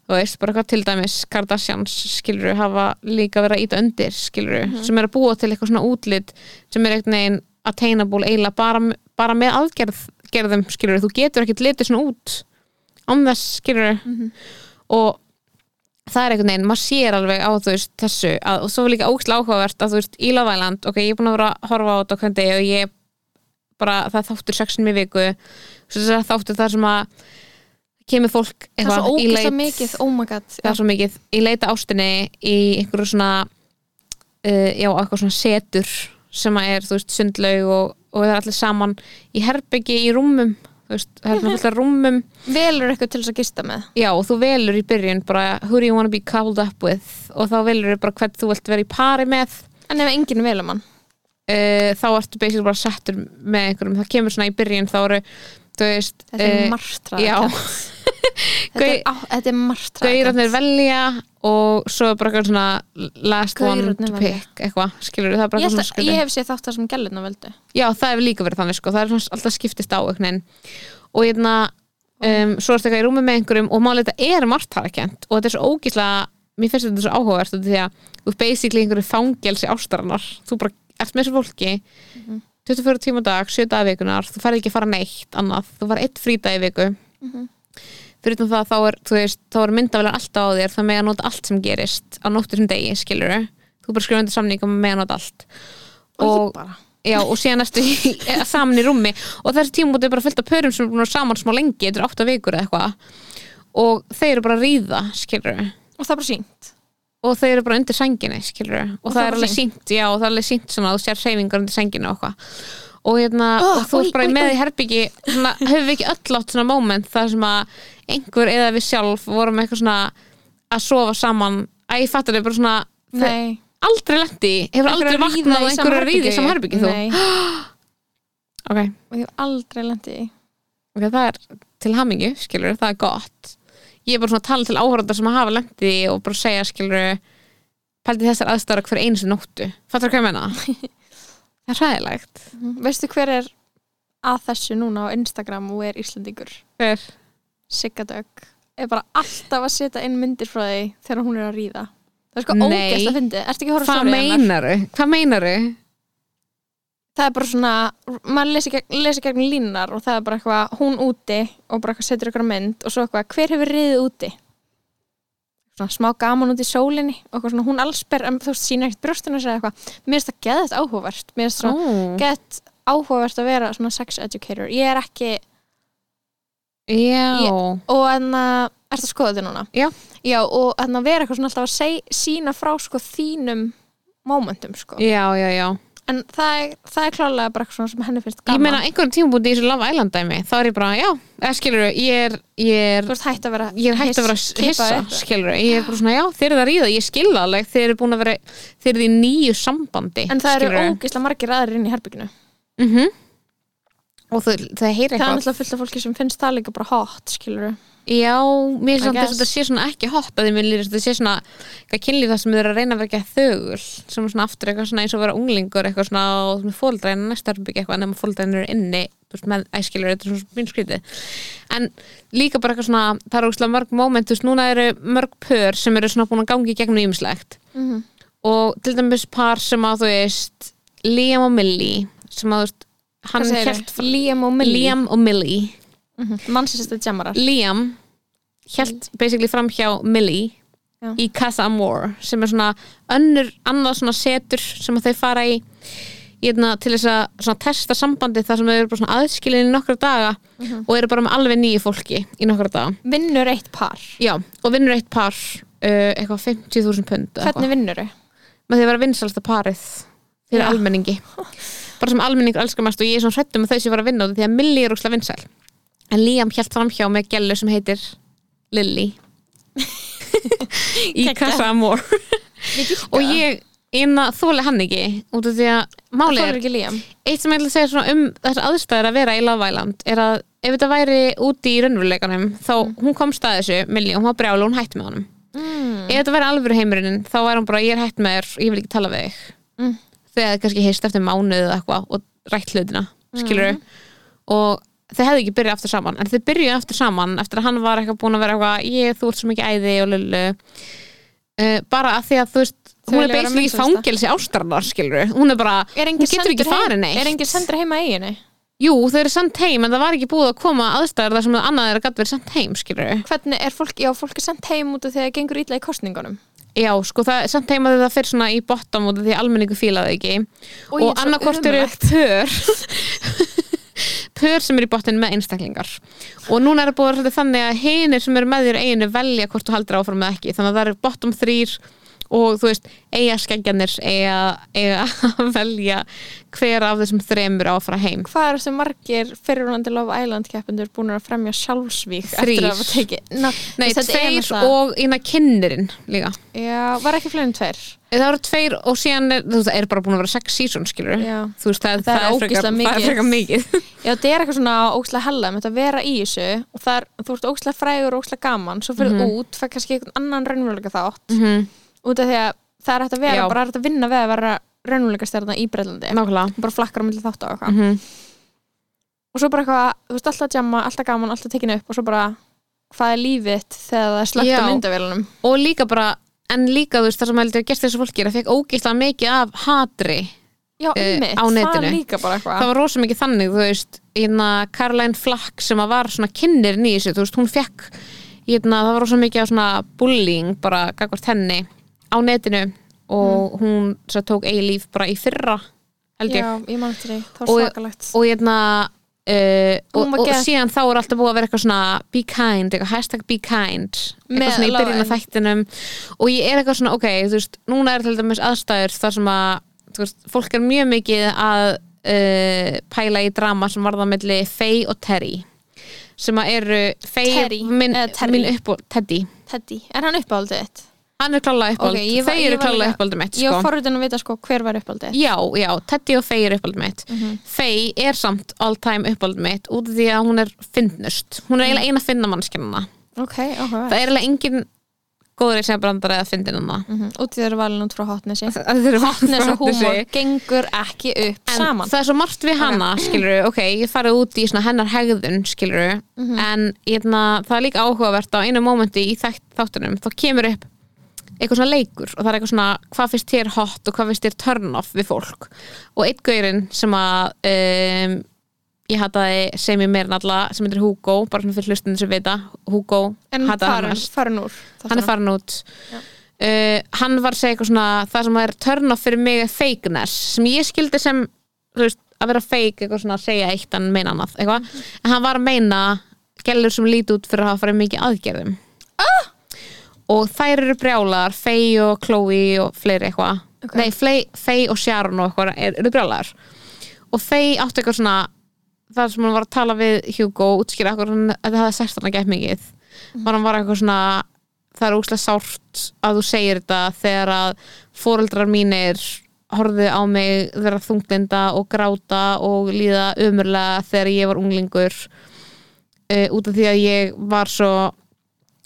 þú veist, bara eitthvað til dæmis Kardashians skilur hafa líka verið að íta undir skilur Mhm. sem er að búa til eitthvað svona útlit sem er einhvern veginn attainable eiginlega bara, bara með aðgerð gerðum skilur, þú getur ekkert litið svona út án þess skilur Mhm. og það er einhvern veginn, maður sér alveg á þú veist þessu, að, og svo er líka ógæslega áhugavert að þú veist, í Love Island, ok, ég er búin að vera að horfa á þetta hvernig degi og ég bara, það þáttur sexin í viku svo þáttur þar sem að kemur fólk það er svo leit mikið, oh my god það er svo mikið, í leita ástinni í einhverju svona uh, já, eitthvað svona setur sem að er, þú veist, sundlaug og, og það er allir saman í herbyggi í rúmum, þú veist, það er svona fullt af rúmum. Velur eitthvað til þess að gista með? Já, og þú velur í byrjun bara who do you wanna be coupled up with? Og þá velur þú bara hvern þú vilt vera í pari með. En ef enginn velur mann? Uh, þá ertu basically bara settur með einhverjum, það kemur svona í byrjun þá eru, veist þetta er eh, martraða Já, þetta er, þetta er martraða gaurarnir velja og svo er bara eitthvað svona last one to pick eitthvað, skilur það er bara ég, eitthvað ég hef séð þátt það sem gælirna veldu. Já, það hefur líka verið þannig sko, það er svona alltaf skiptist á veginn. Og hérna um, svo ertu eitthvað í rúmi með einhverjum og málið þetta er margtarakent og þetta er svo ógíslega mér finnst þetta svo áhugavert því að þú ert basically einhverju fangelsi ástarannar þú bara ert með þessu fólki 24 tíma dag, 7 dagar vikunar þú færði ekki að fara neitt annað þú var eitt frídag í viku fyrir utan það þá er, veist, þá er myndavelar alltaf á þér það með að nota allt sem gerist á nóttur sem degi, skilur þú bara skrifa undir samningum með að nota allt. Og og, já, og síðan næstu í- saman í rúmi. Og þessi tímabóti er bara fullt af pörum sem er búin að saman smá lengi, þetta er 8 vikur eða eitthvað. Og þeir eru bara að ríða skilur og það er bara sínt og þeir eru bara undir sænginni skilur og, Og það, er alveg sínt, já, og það er alveg sínt svona að þú sér hreyfingar undir sænginu og eitthvað og, hérna, Oh, og þú ert bara oj, með í herbyggi höfum við ekki öll átt svona moment þar sem að einhver eða við sjálf vorum eitthvað svona að sofa saman. Að ég fattar þau bara svona nei. aldrei lendi, í, hefur aldrei Einhverjar ríða vaknað í og sama einhverju ríði í saman herbyggi þú? Ok, og ég hef aldrei lendi í ok, það er til hamingju, skilur, það er gott. Ég er bara svona að tala til áhörðar sem að hafa lendi og bara segja, skilur pældi þessar aðstæður hver einu sem nóttu. Fattar hvað ég menna? það er hræðilegt veistu hver er að þessu núna á Instagram og er Íslandingur hver? Sigga Dögg er bara alltaf að setja inn myndir frá því þegar hún er að ríða það er sko ógæst að fyndi, ertu ekki að horfa á Hvað story hennar? meinaru? Hvað meinaru? það er bara svona, maður lesi, gegn, lesi gegnum línar og það er bara eitthvað hún úti og bara eitthvað setur ykkur mynd og svo eitthvað, hver hefur riðið úti smá gaman út í sólinni og svona, hún allsber þú veist, sína ekkert brjóstinu sér eitthvað. Mér finnst það geðið áhugavert. Mér finnst svona Ó, geðið áhugavert að vera svona sex educator, ég er ekki Já, og en að, ertu að skoða þetta núna? Já. Já, og en að vera eitthvað svona alltaf að seg, sína frá sko þínum momentum sko, já, já, já en það er, það er klálega bara eitthvað sem henni finnst Ég gaman. meina einhverjum tímabúti í þessu Love Island dæmi þá er ég bara, já, eða skilur ég er, ég er þú ert hægt að vera ég er hægt að vera hiss- hissa, skilur ég er bara svona, já, þeir eru það ríða, ég skil það alveg þeir eru búin að vera, þeir eru í nýju sambandi en það eru ógislega margir aðrir inn í herbygginu Mhm. og þau, þau heyri það er eitthvað. náttúrulega fullt af fólki sem finnst það líka bara hot skilur já, mér er að þetta sé svona ekki hot að því mér lýrist, þetta sé svona eitthvað kynlíf það sem þau eru að reyna að vera ekki þögul sem er svona aftur eitthvað svona eins og vera unglingur eitthvað svona og með fóldræðin næsta herbyggja eitthvað nema fóldræðin eru inni þú veist, með æskilur, þetta er svona mjög skrítið. En líka bara eitthvað svona það eru óslega mörg veist, núna eru mörg pör sem eru svona búin að gangi gegnum ýmislegt. Mhm. og til dæmis par sem að þú veist Liam og Millie Liam og Millie? Liam og Millie. Mannsist þetta jammarar Liam hélt basically fram hjá Millie Já. í Casa Amor sem er svona önnur annað svona setur sem þau fara í Hérna, til þess að testa sambandi þar sem þau eru bara aðskilin í nokkra daga og eru bara með alveg nýju fólki í nokkra daga vinnur eitt par Já, og vinnur eitt par uh, eitthvað 50.000 pund hvernig vinnur þau? með því að vera vinsalsta parið fyrir Já. almenningi bara sem almenningur elskar mest og ég er svona hrættum með þau sem var að vinna út af því að Millie er úrslega vinsæl en Liam hjælt framhjá með gellu sem heitir Lily í. Casa Amor. Og ég þóli hann ekki út af því að það máli er eitt sem ég ætla að segja um þessar aðstæður að vera í Love Island er að ef þetta væri úti í raunveruleikanum þá hún komst að þessu Millie og hún var brjálu og hún hætti með honum. Mm. ef þetta væri alvöru heimurinn þá væri hún bara ég er hætt með þér, ég vil ekki tala við þig. Mm. þau hefði kannski heist eftir mánuð eða eitthvað og rætt hlutina skilur og þau hefði ekki byrjað aftur saman en þau byrjuðu aftur saman eftir að hann var eitthvað búin að vera eitthvað ég, þú ert svo mikið æði og lullu uh, bara að því að þú veist Þau hún er basically í fangelsi ástarnar skilur hún er bara, er hún getur ekki farið neitt. er engin sendur heima eiginu? jú, þau eru sendt heim en það var ekki búið að koma aðstæður þar sem annað er að gæti verið sendt heim skilur hvernig er fólk, já fólk er sendt heim út af því að það gengur ítla í kostningunum Já, sko, það er samt heima þegar það fyrir svona í bottom af því almenningu fílaði ekki. Og og, annarkvort eru pör pör sem eru í bottin með einstaklingar. Og núna er það vera þannig að hinir sem eru með þér í eiginu velja hvort þú haldir áfram með ekki. Þannig að það eru bottom þrýr og þú veist, eiga skeggjanir eiga, eiga að velja hver af þessum þremur á að fara heim hvað er þessi margir fyrirvonandi Love Island keppendur búin að fremja sjálfsvík eftir Þrír. að hafa tekið Ná, Nei, er tveir og eina kynnerinn líka já, var ekki fleiri en tveir Það eru tveir og síðan er, veist, það er bara búin að vera sex season, skilur þú veist, það, Það er það er mikið. frekar mikið já þetta er eitthvað svona ókslega hella með þetta að vera í þessu og það er, þú ert ókslega frægur og ókslega gaman svo fyrir Mhm. út, fær kannski einhvern annan raunveruleika þátt -hmm. Út af því að það er hægt að vera, Já. bara er hægt að vinna við að vera raunveruleika stjarna í Breitlandi Nákvæmlega. Bara flakkar á milli þátt og eitthvað. Mm og svo bara eitthvað, þú veist, alltaf jamma, alltaf gaman alltaf tekinu upp og svo bara hvað er lífið þitt þegar það er slögt á Já. myndavélunum? Og líka bara, en líka þú veist það sem heldur gerst þessu fólki er að fekk ógeðslega mikið af hatri, já, Eh, einmitt, á það netinu. er líka bara eitthvað. Það var rosa mikið þannig þú veist, hérna Caroline Flack sem að var svona kynir í þessu, þú veist, hún fekk hérna, það var rosa mikið af svona bullying bara gagvart henni á netinu og hún svo tók eigi líf bara í fyrra held ég. Já, ég Og- og hérna uh, og, og síðan þá er alltaf búið að vera eitthvað svona be kind, eitthvað hashtag be kind eitthvað svona í byrjun af þættinum. Og ég er eitthvað svona, ok, þú veist núna er til dæmis aðstæður þar sem að veist, fólk er mjög mikið að uh, pæla í drama sem varða milli Faye og Terry sem að eru Faye, Terry, minn, minn upp Teddy, Teddy, er hann uppáhaldið þitt? Hann er klálega uppáld Ok, ég var- þau ég eru líka- uppáldum mitt ég sko. var forritin að vita sko hver var uppáldið Já, já, Teddy og Faye er uppáldum mitt. Mhm. Faye er samt all time uppáldum mitt út af því að hún er fyndnust. Hún er eiginlega eina finna mannskjannana ok, áhuga það er eiginlega engin góður í sem brandar eða fyndin hana Mhm. út í þeirra valin út frá hotnessi. Þeir eru hotness og húmor gengur ekki upp en saman. það er svo margt við hana skilur ok, ég farið út í hennar hegðun skilur en hérna, það er líka áhugavert á einu mómenti í þáttunum. Þá kemur upp eitthvað svona leikur og það er eitthvað svona hvað finnst þér hot og hvað finnst þér turn off við fólk? Og einn gaurinn sem að um, ég hataði sem ég meir en alla sem heitir Hugo, bara svona fyrir hlustinu sem vita. Hugo, hataði hann farin, úr hann er farin út. Uh, hann var að segja eitthvað svona það sem er turn off fyrir mig er fakeness sem ég skildi sem veist, að vera fake, eitthvað svona að segja eitt en meina annað, eitthvað, en hann var að meina gælur sem líti út fyrir að hafa farið mikið aðgerðum. Ah! Og þær eru brjálar Faye og Chloe og fleiri eitthvað. Ok. nei, Faye, Faye og Sharon og eitthvað er- eru brjálar og Faye átti eitthvað svona það sem hann var að tala við Hugo og útskýra eitthvað að það hefði sert hann að gett mikið var hann var eitthvað svona það er úslega sárt að þú segir þetta þegar að foreldrar mínir horfðu á mig vera þunglinda og gráta og líða umurlega þegar ég var unglingur uh, út af því að ég var svo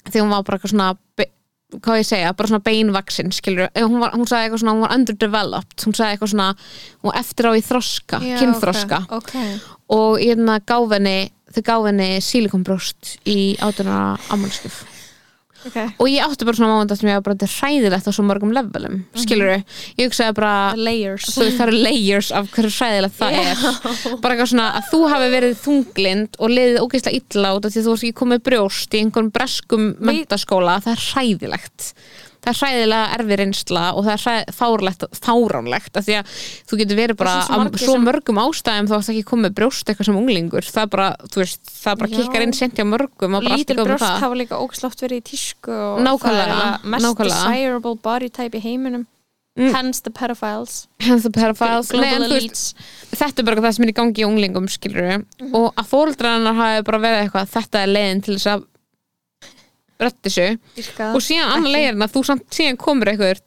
því hún var bara eitthvað svona hvað ég að segja, bara svona beinvaksin skilur, hún, var, hún sagði eitthvað svona hún var underdeveloped, hún sagði eitthvað svona hún eftir á í þroska, kynþroska. okay. og ég hérna gáf henni þau gáf henni sílikonbrjóst í áttunara ammálskjöf Okay. og ég átti bara svona mámunda sem ég var bara þetta er hræðilegt á svo mörgum levelum skilur ég hugsaði bara layers. þú það eru layers af hverju hræðilegt það er. Bara eitthvað svona að þú hafi verið þunglind og liðið ógeðslega illa út af því að þú varst ekki komið brjóst í einhvern breskum mentaskóla, það er hræðilegt það er hræðilega erfi reynsla og það er fárlegt, fáránlegt af því að þú getur verið bara af svo mörgum ástæðum þá varst ekki komið brjóst eitthvað sem unglingur. Það bara, veist, það bara kikkar inn sent hjá mörgum lítil brjóst það. hafa líka ógslátt verið í tísku og Nákvæmlega, það er mest nákvæmlega. desirable body type í heiminum. Mm. hence the pedophiles. Hence the pedophiles. Nei, en veist, þetta er bara það sem er í gangi í unglingum skilur Mhm. og að fóreldrannar hafi bara verið eitthvað þetta er leiðin til þess að rötti þessu og síðan annar leiðin að þú samt síðan komur eitthvað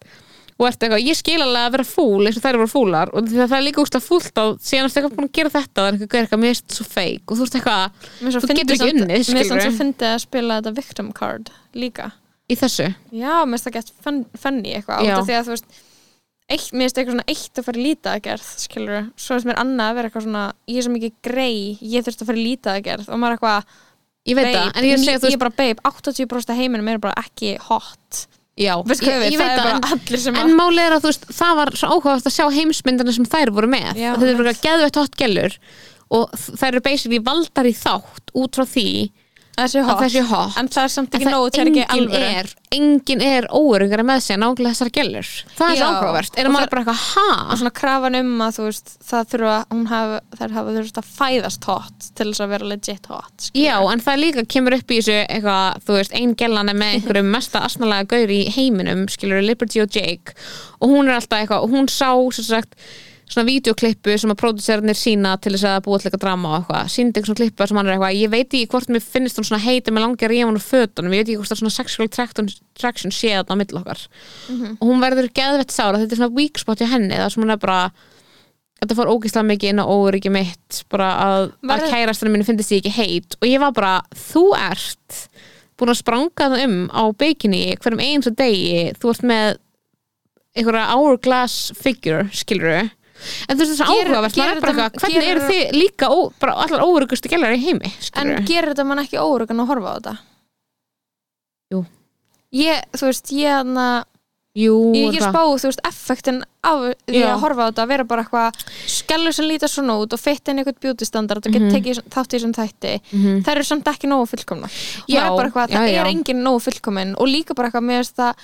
og ert eitthvað, ég skil alveg að vera fúl eins og þær voru fúlar. Og að það er líka úrst að fúlt á síðan ertu eitthvað búin að gera þetta og það er eitthvað, eitthvað mér er svo feik. Og þú ert eitthvað Þú getur ekki unnið, Mér finnst skilurðu. svo fyndið að spila þetta victim card líka. Í þessu? Já, mér finnst það gett funny eitthvað af því að þú veist eitt, mér finnst eitthvað svona eitt að fara í lítið að gerð skilur, svo finnst mér annað að vera eitthvað svona ég er svo mikið grei, ég þurft að fara í lítið að gerð og maður er eitthvað, ég veit það, en ég er að segja, þú ég veist er bara babe 80% af heiminum er bara ekki hot. Já, hvað ég, ég það veit það, en, málið er að þú veist það var svo áhugavert að sjá heimsmyndina sem þær voru með. Já, þetta er bara geðveitt hot gellur og þær eru basically valdar í þátt út frá því þessi hot, þessi hot. en það er samt En ekki til að ekki alvöru. er, engin er óörugari með sig nákvæmlega þessar gellur. Það er svo Já. áhugavert, er Og að maður það- bara eitthvað ha, og svona krafan um að þú veist það þurfa, hún hafa, þær hafa þurft að fæðast hot til þess að vera legit hot skilurðu. já, en það líka kemur upp í þessu eitthvað, þú veist, ein gellan er með einhverjum mesta asnalega gaur í heiminum skilur Liberty og Jake. Og hún er alltaf eitthvað, og hún sá sem sagt svona videoklippu sem að próduserinir sína til þess að búa til eitthvað drama og eitthvað. Síndi eitthvað svona klippa sem hann er eitthvað ég veit ekki hvort mér finnst hún svona heita með langar í hann og fötunum, ég veit ekki hvort það er svona sexual traction, traction sé þarna á milli okkar. Mhm. og hún verður geðvett sára þetta er svona weak spot í henni það sem hún er bara þetta fór ógeðslega mikið inn á óryggi mitt bara að, að Verður- kærastunum minni finnst ég ekki heit. Og ég var bara, þú ert búin að spranga það um á beikinni hverjum eins og degi. Þú ert með einhverja hourglass figure, skilur en þú veist þess að áhugavert maður er bara eitthvað, hvernig gerir- eru þið líka ó, bara allar óurugustu gælar í heimi en skilur gerir þetta mann ekki órugan að horfa á þetta? Jú. ég, þú veist, ég hann að Jú, ég ekki það. spá, þú veist, effektin af því Já. að horfa á þetta að vera bara eitthvað skellur sem líta svona út og fitt inn eitthvað beauty standard og Mhm. geta tekið þátt í þessum þætti Mhm. þær eru samt ekki nógu fullkomna Já, það er bara eitthvað, já, það já. er engin nógu fullkomin og líka bara eitthvað, mér finnst það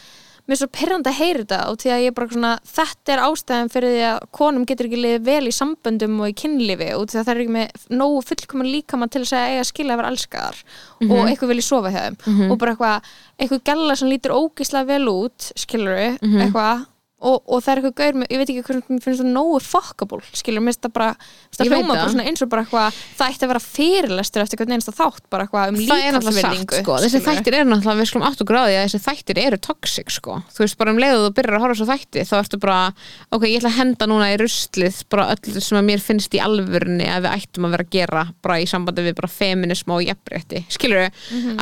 mér er svo pyrrandi að heyra þetta og því að ég bara svona, þetta er ástæðan fyrir því að konum getur ekki liðið vel í samböndum og í kynlífi og því að það er ekki með nógu fullkomin líkamann til þess að eiga skilja að vera elskaðar og eitthvað vilja sofa hjá þeim. Og bara eitthvað, eitthvað gæla sem lítur ógislega vel út skilur Mhm. eitthvað og, og það er eitthvað gaur með, ég veit ekki hvernig mér finnst það nógu fuckable, skilur, mér finnst það bara það hljóma bara svona eins og bara eitthvað það ætti að vera fyrirlestur eftir hvernig einsta þátt bara eitthvað um er sagt sko. þessi skilurðu. þættir eru náttúrulega, við skulum áttu gráði að þessi þættir eru toxic sko. þú veist bara um leiðu þú byrjar að horfa svo þætti þá ertu bara, ok, ég ætla að henda núna í ruslið bara öllu sem að mér finnst í alvörunni að við ættum að vera að gera bara í sambandi við bara feminism og jafnrétti skilur við, Mhm.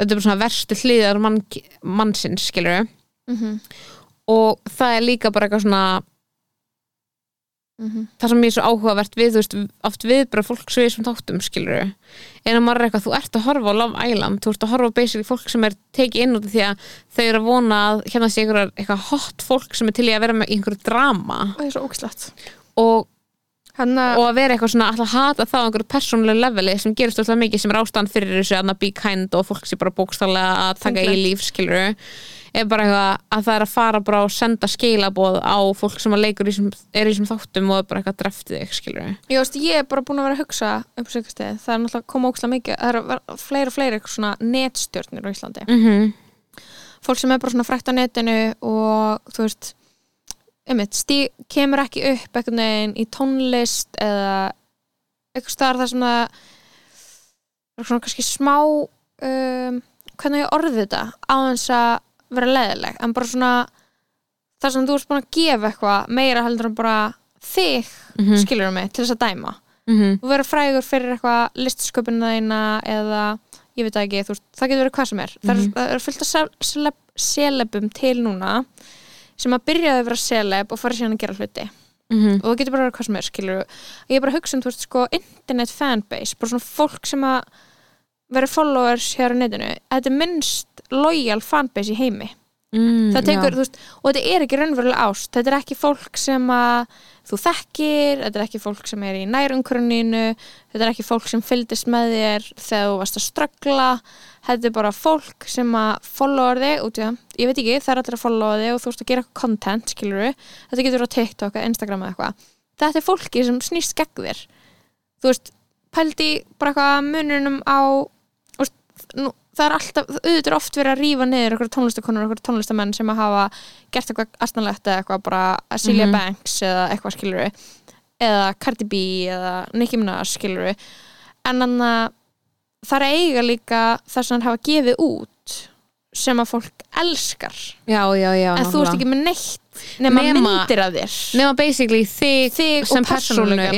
Sem þetta er bara svona verstu hliðar mann, mannsins, skilur við Mhm, og það er líka bara eitthvað svona mhm. það sem ég er svo áhugavert við, þú veist, oft við bara fólk svo í þessum þáttum, skilur en að maður er eitthvað, þú ert að horfa á Love Island þú ert að horfa á basically fólk sem er tekið inn út því að þau eru að vona að hérna sé eitthvað hot fólk sem er til í að vera með einhverju drama. Og það er svo ógislegt og, hann að og að vera eitthvað svona alltaf hata það á einhverju persónulega leveli sem gerist alltaf mikið sem er ástand fyrir þessu að be kind og fólk sé bara bókstallega að taka í Þunglegt. líf, skilur er bara eitthvað að það er að fara bara og senda skeilaboð á fólk sem að leikur í sem, er í þessum þáttum og bara eitthvað dreftið þig, skilur ég, veist, ég er bara búin að vera að hugsa upp á sökustið, það er náttúrulega að koma ógislega mikið það er að vera fleiri og fleiri eitthvað svona netstjörnir á Íslandi mm -hmm. fólk sem er bara svona frækt á netinu og þú veist einmitt, stí, kemur ekki upp einhvern veginn í tónlist eða eitthvað staðar þar sem það er svona kannski smá um, hvernig ég orði þetta á þess að vera leðileg en bara svona þar sem þú ert búin að gefa eitthvað meira heldur en bara þig Mhm. skilur mig til þess að dæma. Mm þú verður frægur fyrir eitthvað listsköpunina þína eða ég veit ekki, þú það getur verið hvað sem er. Það, er, það er fullt af sel- celeb, celebum til núna sem að byrjaði að vera celeb og fara síðan að gera hluti. -hmm. og það getur bara verið hvað sem er, skilur ég er bara að hugsa um, þú veist, sko, internet fanbase bara svona fólk sem að verður followers hér á netinu. Þetta er minnst loyal fanbase í heimi mm, það tekur, veist, og þetta er ekki raunverulega ást. Þetta er ekki fólk sem að þú þekkir, þetta er ekki fólk sem er í nærumkruninu, þetta er ekki fólk sem fylgdist með þér þegar þú varst að ströggla, þetta er bara fólk sem að followa þig út í það ég veit ekki, það er allir að followa þig og þú veist að gera content, skilur þetta getur á TikTok Instagram eða eitthvað. Þetta er fólki sem snýst gegn þér. Þú veist, pældi bara eitthvað mununum á veist, nú, það er alltaf, auðvitað er oft verið að rífa niður eitthvað tónlistakonur, eitthvað tónlistamenn sem að hafa gert eitthvað astanlegt eða eitthvað bara Celia Mhm. Banks eða eitthvað skilur eða Cardi B eða Nicki Minaj skilur en þannig að það er eiga líka það sem hann hafa gefið út sem að fólk elskar. Já, já, já en þú ert ekki með neitt nema, Nema- myndir af þér. nema basically þig, Þig sem persónu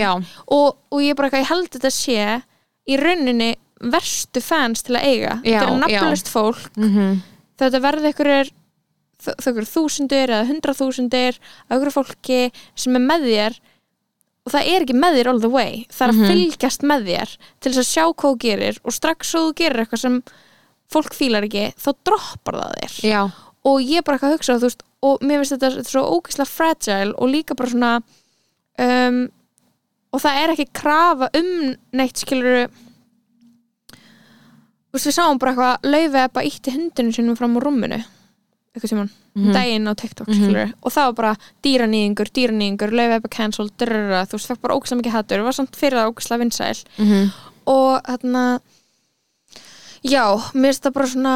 og, og ég bara eitthvað, ég held þetta sé í rauninni verstu fans til að eiga. Já, þetta er já. nafnulegt fólk. Mm þetta verði ykkur þau þúsundir eða hundra þúsundir af ykkur fólki sem er með þér og það er ekki með þér all the way. Það er að Mhm. fylgjast með þér til þess að sjá hvað þú gerir og strax svo þú gerir eitthvað sem fólk fílar ekki þá droppar það þér. Já, og ég bara eitthvað að hugsa þú veist, og mér finnst þetta, þetta svo ógeðslega fragile og líka bara svona um, og það er ekki krafa um neitt skilur þú veist við sáum bara eitthvað laufið bara ítti hundinu sinum fram á rúminu eitthvað sem hann, Mhm. daginn á TikTok Mhm. skilur og það var bara dýranýðingur, dýranýðingur laufið bara cancelled, drrrra, þú veist það var bara ógeðslega mikið hattur, var samt fyrir það ógeðslega vinsæl. Mm og þarna já, mér finnst það bara svona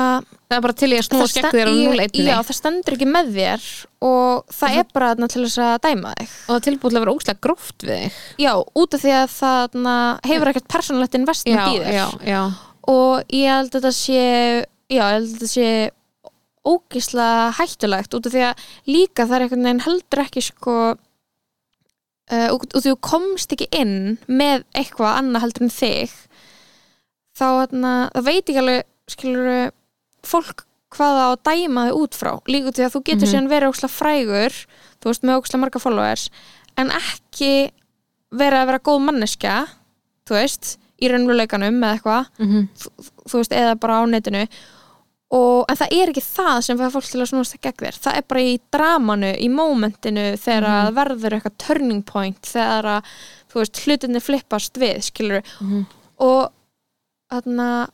það er bara til í að snúa það skekk þér á ég- 0-1 Já, það stendur ekki með þér og það er bara þarna til þess að dæma þig. Og það tilbúið til að vera óslega gróft við þig. Já, út af því að það þarna, hefur ekkert persónulegt investment já, í þér. já, já, og ég held að þetta sé já, ég held að þetta sé ógislega hættulegt út af því að líka það er einhvern veginn heldur ekki sko uh, af því þú komst ekki inn með eitthvað annað heldur en þig þá þarna, það veit ekki alveg skilur fólk hvað það á dæma þig út frá líka því að þú getur Mhm. síðan verið ógislega frægur þú veist með ógislega marga followers en ekki vera að vera góð manneskja þú veist, í raunveruleikanum eða eitthvað mm þú veist, eða bara á netinu og, en það er ekki það sem fær fólk til að snúast það gegn þér það er bara í dramanu, í mómentinu þegar Mhm. það verður eitthvað turning point þegar að, þú veist, hlutinni flippast við, skilur Mhm. og þarna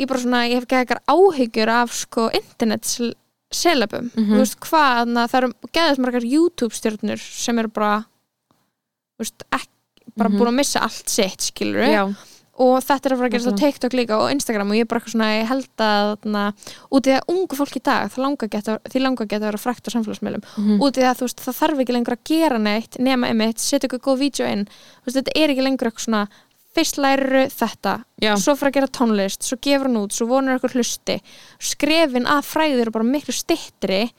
ég bara svona, ég hef ekki eitthvað áhyggjur af sko internet celebum, Mhm. þú veist hvað þarna, það eru geðast margar YouTube stjörnur sem eru bara þú veist, ekki, bara Mhm. búin að missa allt sitt, skilur já, og þetta er að fara að gerast á TikTok líka og Instagram og ég er bara eitthvað svona, ég held að þarna, út í að ungu fólk í dag það langar geta, því langar geta að vera frækt á samfélagsmiðlum Mhm. út í að þú veist, það þarf ekki lengur að gera neitt nema einmitt, setja ykkur góð vídeo inn veist, þetta er ekki lengur eitthvað svona fyrst læru þetta, Já. svo fyrir að gera tónlist svo gefur hann út, svo vonur ykkur hlusti skrefin að fræðir eru bara miklu stittri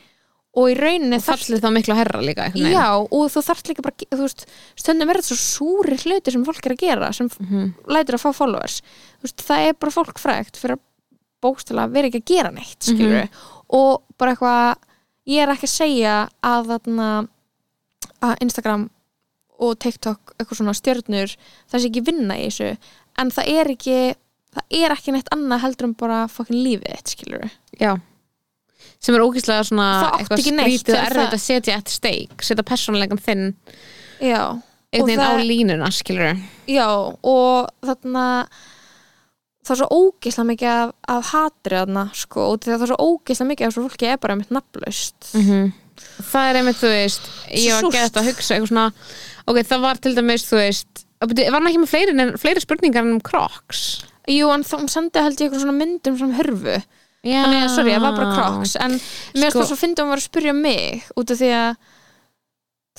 og í rauninni þarf fallið þá miklu herra líka. Já, og þú þarft líka bara, þú veist, stundum er þetta svo súri hluti sem fólk er að gera, sem Mhm. lætur að fá followers. Þú veist, það er bara fólk frægt fyrir að bókstala vera ekki að gera neitt, skilur og bara eitthvað, ég er ekki að segja að þarna að Instagram og TikTok eitthvað svona stjörnur, það sé ekki vinna í þessu, en það er ekki það er ekki neitt annað heldur en bara fokkin lífið skilur Já. Sem er ógeðslega svona eitthvað skrítið og erfitt að setja eftir steik setja persónulegan þinn Já, einhvern veginn á línuna skilur Já, og þarna það er svo ógeðslega mikið af, af hatri þarna, sko, og það er svo ógeðslega mikið af svo fólki er bara einmitt nafnlaust. -hmm. það er einmitt, þú veist ég var gett að hugsa eitthvað svona ok, það var til dæmis, þú veist var hann ekki með fleiri, fleiri spurningar en um Crocs? Jú, en þá hún sendi held ég eitthvað svona myndum sem hörfu Já. Þannig að, sorry, það var bara Crocs En mér Sko- sko, svo fyndi hún var að spyrja mig út af því að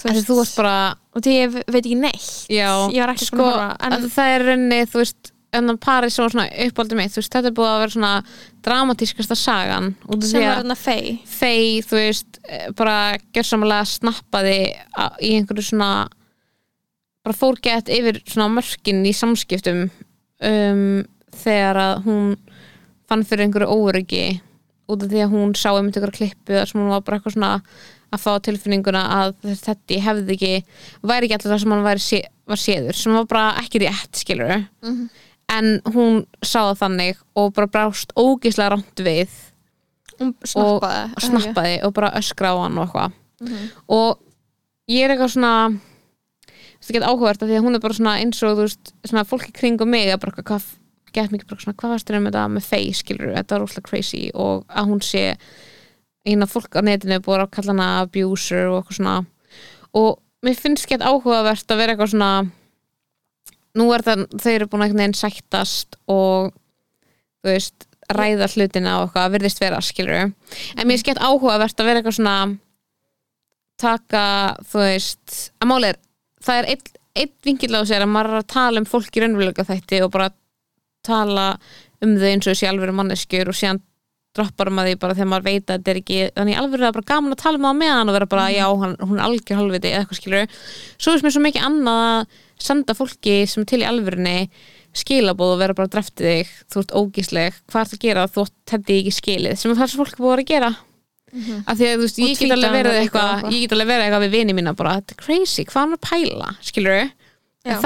Þessi, þú varst bara, og því ég veit ekki neitt já Ég var ekki sko, að að en, það er rauninni, þú veist en það parið sem var svona uppáldið mitt þú veist, þetta er búið að vera svona dramatískasta sagan út af því var að fei Fey, þú veist, eh, bara gjörsamlega snappaði í einhverju svona bara fór gett yfir svona mörkin í samskiptum um, þegar að hún fann fyrir einhverju óryggi út af því að hún sá einmitt einhverju klippu þar sem hún var bara eitthvað svona að fá tilfinninguna að þetta hefði ekki væri ekki alltaf það sem hann sé, var séður sem var bara ekki rétt skilur Mhm. en hún sá það þannig og bara brást ógislega rámt við Hún snappaði. og snappaði og bara öskra á hann og eitthvað. Og ég er eitthvað svona það get áhugavert af því að hún er bara svona eins og þú veist, svona fólki kringum mig er bara eitthvað, hvað, get mikið bara svona hvað varst þér um þetta með face, skilur þetta var úrslega crazy og að hún sé eina fólk á netinu búið að kalla hana abuser og eitthvað svona. Og mér finnst gett áhugavert að vera eitthvað svona nú er það, þau eru búin að einhvern veginn sættast og þú veist, ræða hlutina og eitthvað virðist vera, skilur en mér er skemmt áhugavert að vera eitthvað svona taka, þú veist að máli er, það er einn ein vingill á sér að maður er að tala um fólk í raunveruleika þætti og bara tala um þau eins og alveg manneskjur og síðan droppar maður því bara þegar maður veit að þetta er ekki þannig alveg er það bara gaman að tala með hann og vera bara já, hann, hún er algjör halvviti eða eitthvað skilur svo er mér svo mikið annað að senda fólki sem er til í alvörunni skilabóð og vera bara að drefti þig. Þú ert ógísleg, hvað ert að gera? Þú þetta ekki skilið, sem er það sem fólk er búið að vera að gera. Af því að þú veist, Og ég get alveg verið um eitthvað ég get alveg verið eitthvað við vini mína bara, þetta er crazy, hvað er hann að pæla? Skilur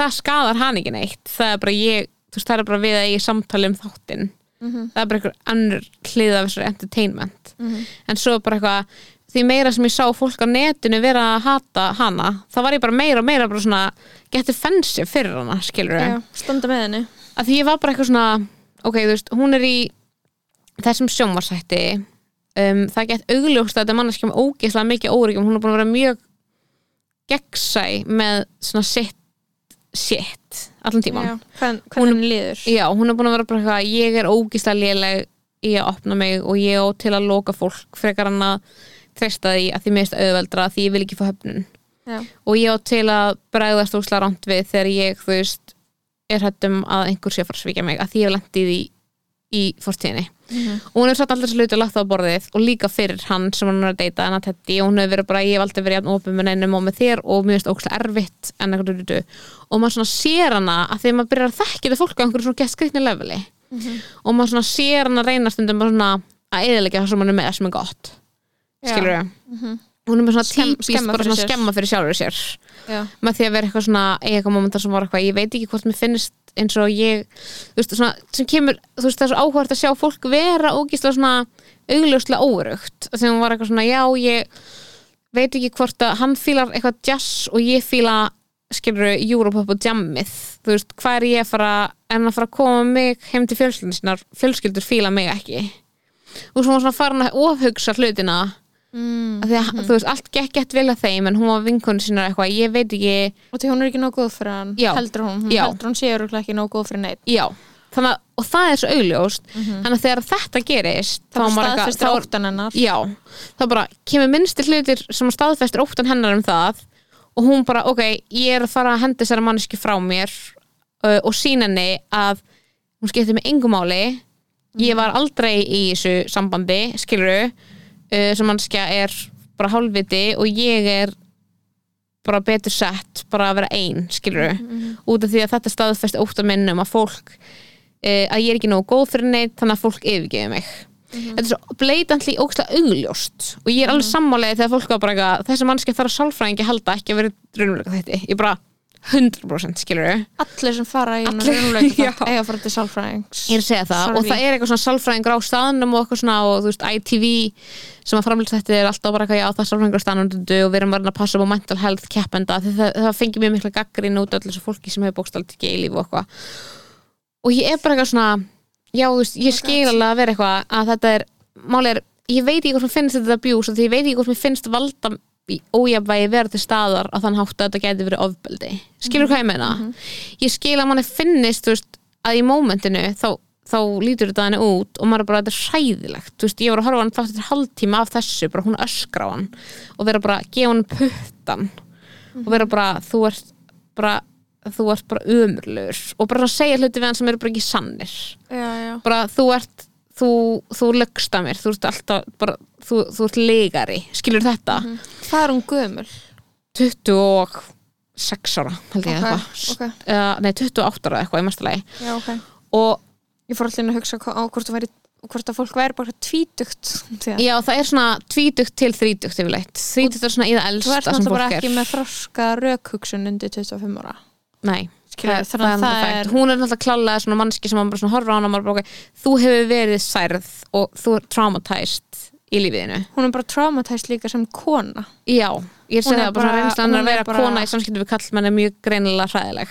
það skadar hann ekki neitt. Það er bara ég, þú veist, það er bara við að ég samtali um þáttinn. Mhm. það er bara einhver annur hlið af þessari entertainment. Mhm. en svo bara eitthvað því meira sem ég sá fólk á netinu vera að hata hana, þá var ég bara meira og meira bara svona, get offensive fyrir hana skilur Já, standa með henni. Að því ég var bara eitthvað svona ok, þú veist, hún er í þessum sjónvarsætti um, það get augljóst að þetta manneskjum ógeðslega mikið óryggjum, hún er búin að vera mjög gegnsæ með svona sitt sitt, allan tíman Já, hvern, líður. Já, hún er búin að vera bara eitthvað ég er ógíslega léleg í að opna mig og ég á til að loka fólk frekar hann að treysta því að því er auðveldra því ég vil ekki fá höfnun. Já. og ég á til að bregðast úslega rámt við þegar ég, þú veist er hættum að einhver sé að fara að svíkja mig að því ég hef lendið í, í fórstíðinni og hún hefur satt allir þessu hluti og lagt það á borðið og líka fyrir hann sem hann er að deyta en að Teddy og hún hefur verið bara, ég hef aldrei verið jafn opið með neinum og með þér og mér finnst ókslega erfitt en eitthvað og maður svona sér hana að að maður byrjar að þekki þetta fólk á einhverju svona gett skrifni leveli og maður svona sér hana reyna stundum svona að eðilegja það sem hann er með sem er gott. Skilur við hún er með svona Skemm- típist skemma bara svona skemma fyrir sjálfur sér. Já. með því að vera eitthvað svona eitthvað momentar sem var eitthvað, ég veit ekki hvort mér finnst eins og ég, þú veist, svona sem kemur, þú veist, það er svo áhvert að sjá fólk vera ógíslega svona augljóslega óurugt, þegar hún var eitthvað svona já, ég veit ekki hvort að hann fílar eitthvað jazz og ég fíla skilur Europop og jammið. Þú veist, hvað er ég að fara en að fara að koma mig heim til fjölskyldur sinnar fjölskyldur fíla mig ekki. Og svo var svona farin að ofhugsa hlutina mm. af því að þú veist, allt gekk gett vel að þeim en hún var vinkonu sínar eitthvað, ég veit ekki. Og því hún er ekki nóg góð fyrir hann Já. heldur hún, hún heldur hún sé örugglega ekki nóg góð fyrir neitt já, þannig að, og það er svo augljóst þannig að þegar þetta gerist þá er- óttan hennar. Já, það bara kemur minnstir hlutir sem staðfestir óttan hennar um það og hún bara, ok, ég er að fara að henda þessari manneski frá mér uh, og sína henni að hún skiptir mig engu máli. Ég var aldrei í þessu sambandi skiluru sem mannskja er bara hálfviti og ég er bara betur sett bara að vera ein, skiluru út af því að þetta staðfesti óttan minn um að fólk uh, að ég er ekki nógu góð fyrir neitt þannig að fólk yfirgefi mig. Þetta er svo bleitantli ógslag augljóst. Og ég er alveg sammálega þegar fólk var bara eitthvað, þessi mannski þarf að sálfræðingi halda ekki að vera raunverulega þetta ég bara 100% skilur allir sem fara í Allir, eiga að fara til sálfræðings. Ég er að segja það Sorry. og það er eitthvað svona sálfræðingur á staðnum og eitthvað svona og þú veist ITV sem að framlýst þetta er alltaf bara eitthvað já það er sálfræðingur á staðnum og við erum bara að passa upp á mental health keppenda því það, það fengið mjög mikla gaggrín út af öllu þessu fólki sem hefur bókstalt ekki í lífi og eitthvað. Og ég er bara eitthvað svona já þú veist ég skil alveg að vera eitthvað að þetta er máli er ég veit ekki hvort mér finnst þetta abuse og því ég veit ekki hvort mér finnst valda í ójafnvægi vera til staðar að þann hátt að þetta geti verið ofbeldi. Skilur hvað ég meina? Ég skil að manni finnist veist, að í mómentinu þá, þá lítur þetta henni út og maður er bara þetta er hræðilegt. Þú veist, ég var að horfa hann þátt eftir hálftíma af þessu bara hún öskra á hann og vera bara að gefa hann puttan og vera bara þú ert bara þú ert bara umurlegur og bara að segja hluti við hann sem eru bara ekki sannir. Já, já. bara þú ert þú, þú lögst að mér, þú ert alltaf bara, þú, þú ert legari, skilur þetta? Hvað er hún gömul? 26 ára held ég Ok, eitthvað. ok. uh, nei 28 ára eitthvað í mesta lagi. Já, ok. Og ég fór allir að hugsa á hvort, það væri, hvort að fólk væri bara tvítugt að já það er svona tvítugt til þrítugt yfirleitt, þrítugt er svona í það þú elsta ert sem náttúrulega bara ekki með þroska rökhugsun undir 25 ára. Nei, Skilur, það, það, það er- er hún er náttúrulega klálega svona mannski sem bara svona horfa á hana og maður bara, þú hefur verið særð og þú er traumatized í lífiðinu hún er bara traumatæst líka sem kona. Já, ég er það bara bara- reynslan að er vera bara- kona í samskiptum við kallmenn er mjög greinilega hræðileg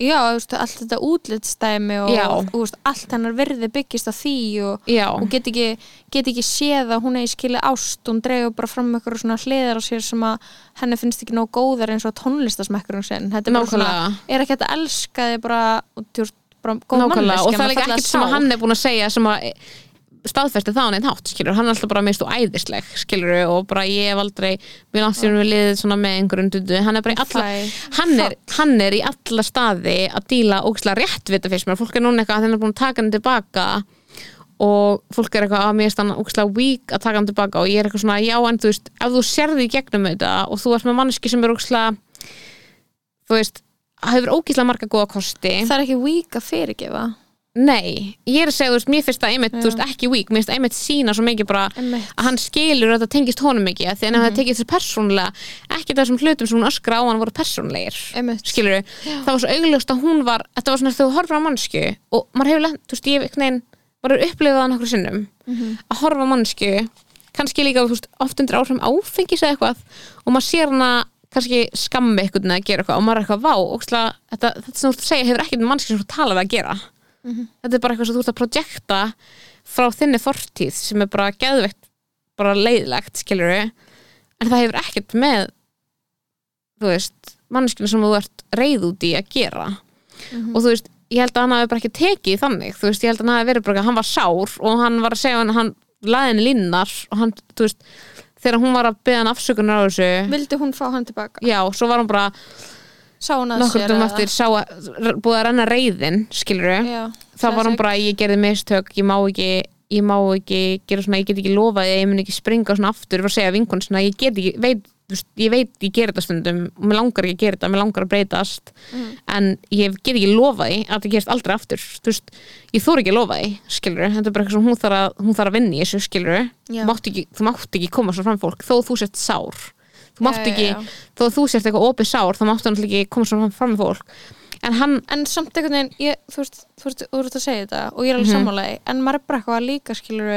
já, veist, allt þetta útlitstæmi og veist, allt hennar virði byggist á því og hún get ekki, get ekki séð að hún eigi skilið ást. Hún dregur bara fram eitthvað svona hliðar á sér sem að henni finnst ekki nóg góðar eins og tónlistasmekkurinn sinn. Þetta er bara svona, er ekki þetta elska þig bara, og veist, bara góð manneskja og það er fallega ekkert sem að hann er búin að segja sem að staðfesti það á neitt hátt skilur, hann er alltaf bara meist og æðisleg skilur og bara ég hef aldrei mjög langt sér við liðið svona með einhverjum dudu hann er bara í alla, hann er, hann er í alla staði að díla ógislega réttvita fyrst mér, fólk er núna eitthvað að þeir er búin að taka hann tilbaka og fólk er eitthvað að mér stann ógislega weak að taka hann tilbaka. Og ég er eitthvað svona já en þú veist, ef þú sérði í gegnum þetta og þú ert með manneski sem er ógislega þú veist, hefur ógislega marga góða kosti. Það er ekki weak að fyrirgefa Nei, ég er að segja, þú veist, mér finnst það einmitt, þú veist, ekki weak, mér finnst það einmitt sína svo mikið bara Einmitt. að hann skilur að þetta tengist honum mikið, því en ef það tengist þessu persónulega, ekki þessum hlutum sem hún öskra á hann voru persónlegir, Einmitt. skilur það var svo augljóst að hún var, þetta var svona þegar þú horfir á mannsku og maður hefur þú veist, ég veginn, maður er upplifað það nokkur sinnum, að horfa á mannsku, kannski líka, þú veist, oft undir áhrifum áfengis eða eitthvað og maður sér hana kannski skammi eitthvað að gera eitthvað og maður er eitthvað vá, ókslega, þetta, þetta sem þú ert að segja hefur ekkert með mannski sem þú talaði að gera þetta er bara eitthvað sem þú ert að projekta frá þinni fortíð sem er bara geðveikt, bara leiðilegt skilur en það hefur ekkert með þú veist mannskinu sem þú ert reið út í að gera. Og þú veist, ég held að hann hafi bara ekki tekið þannig, þú veist, ég held að hann hafi verið bara hann var sár og hann var að segja hann, hann laði henni linnar og hann, þú veist þegar hún var að beða hann afsökunar á þessu vildi hún fá hann tilbaka? Já, svo var hann bara sá hún að sér eftir sá að, búið að renna reyðin skilur Já, þá var classic. bara ég gerði mistök, ég má ekki ég má ekki gera svona, ég get ekki lofað ég mun ekki springa svona aftur, að segja vinkun svona, ég get ekki, veit, ég veit ég ger þetta stundum, og mér langar ekki að gera þetta mér langar að breytast, en ég get ekki lofað því að þetta gerist aldrei aftur þú veist, ég þór ekki að lofa því skilur, þetta er bara eitthvað sem hún þarf að, hún þarf að vinna í þessu skilur, Já. þú mátt ekki, koma svo fram fólk, þó þú sért sár þú mátt Já, já, ekki, já. þó þú sért eitthvað opið sár, þá máttu náttúrulega ekki koma svo fram, fram fólk en hann, en samt einhvern veginn, ég, þú veist, þú veist, þú veist að segja þetta og ég er alveg Mhm. sammálaði en maður er bara eitthvað að líka skilur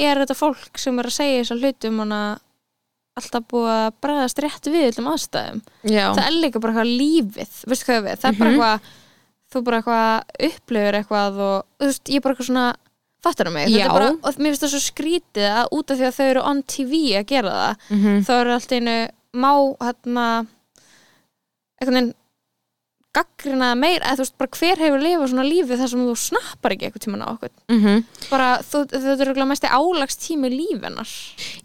er þetta fólk sem er að segja þessar hlutum alltaf búið að bregðast rétt við öllum aðstæðum já, það er líka bara eitthvað lífið veistu hvað við, það er bara Mhm. eitthvað þú bara eitthvað upplifir eitthvað og þú veist, ég er bara eitthvað svona fattar mig, Já. er bara og mér finnst það svo skrítið að út af því að þau eru on TV að gera það Mhm. þá eru allt einu má hérna einhvern veginn gaggrina meir, eða þú veist bara hver hefur lifað svona lífi þar sem þú snappar ekki eitthvað tíman á okkur Mhm. bara þú, þetta er örugglega mesti álagstími lífinar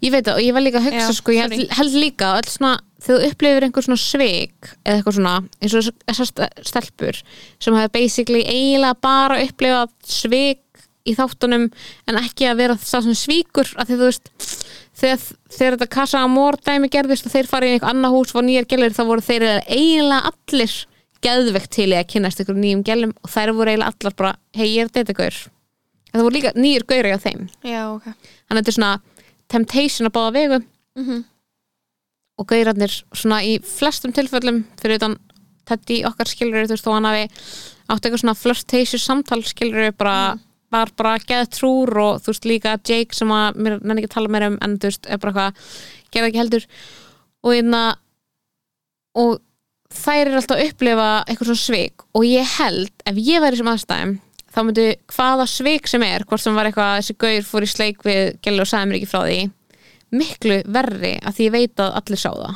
Ég veit það og ég var líka að hugsa Já, sko, ég held, held líka að öll svona, þegar þú upplifir einhver svona svik eða eitthvað svona, eins og þessar st- stelpur sem hafa basically eiginlega bara upplifað svik í þáttunum en ekki að vera það sem svíkur að því þú veist þegar, þegar þetta Casa Amor dæmi gerðist og þeir farið í einhver annað hús og nýjar gælir þá voru þeir eiginlega allir geðvegt til í að kynnast ykkur nýjum gælum og þær voru eiginlega allar bara hei ég er þetta gaur það voru líka nýjir gauri á þeim. Já, ok. Þannig að þetta er svona temptation að báða vegu. Mhm. og gaurarnir svona í flestum tilfellum fyrir utan Teddy okkar skilur þú veist þó hann hafi átt eitthvað svona flirtatious samtal skilur bara var bara geð trúr og þú veist líka Jake sem að mér nenni ekki að tala meira um en þú veist er bara eitthvað gerði ekki heldur og einna og þær er alltaf að upplifa eitthvað svona svik og ég held ef ég væri sem aðstæðum þá myndi hvaða svik sem er hvort sem var eitthvað þessi gaur fór í sleik við gæli og sagði mér ekki frá því miklu verri að því ég veit að allir sá það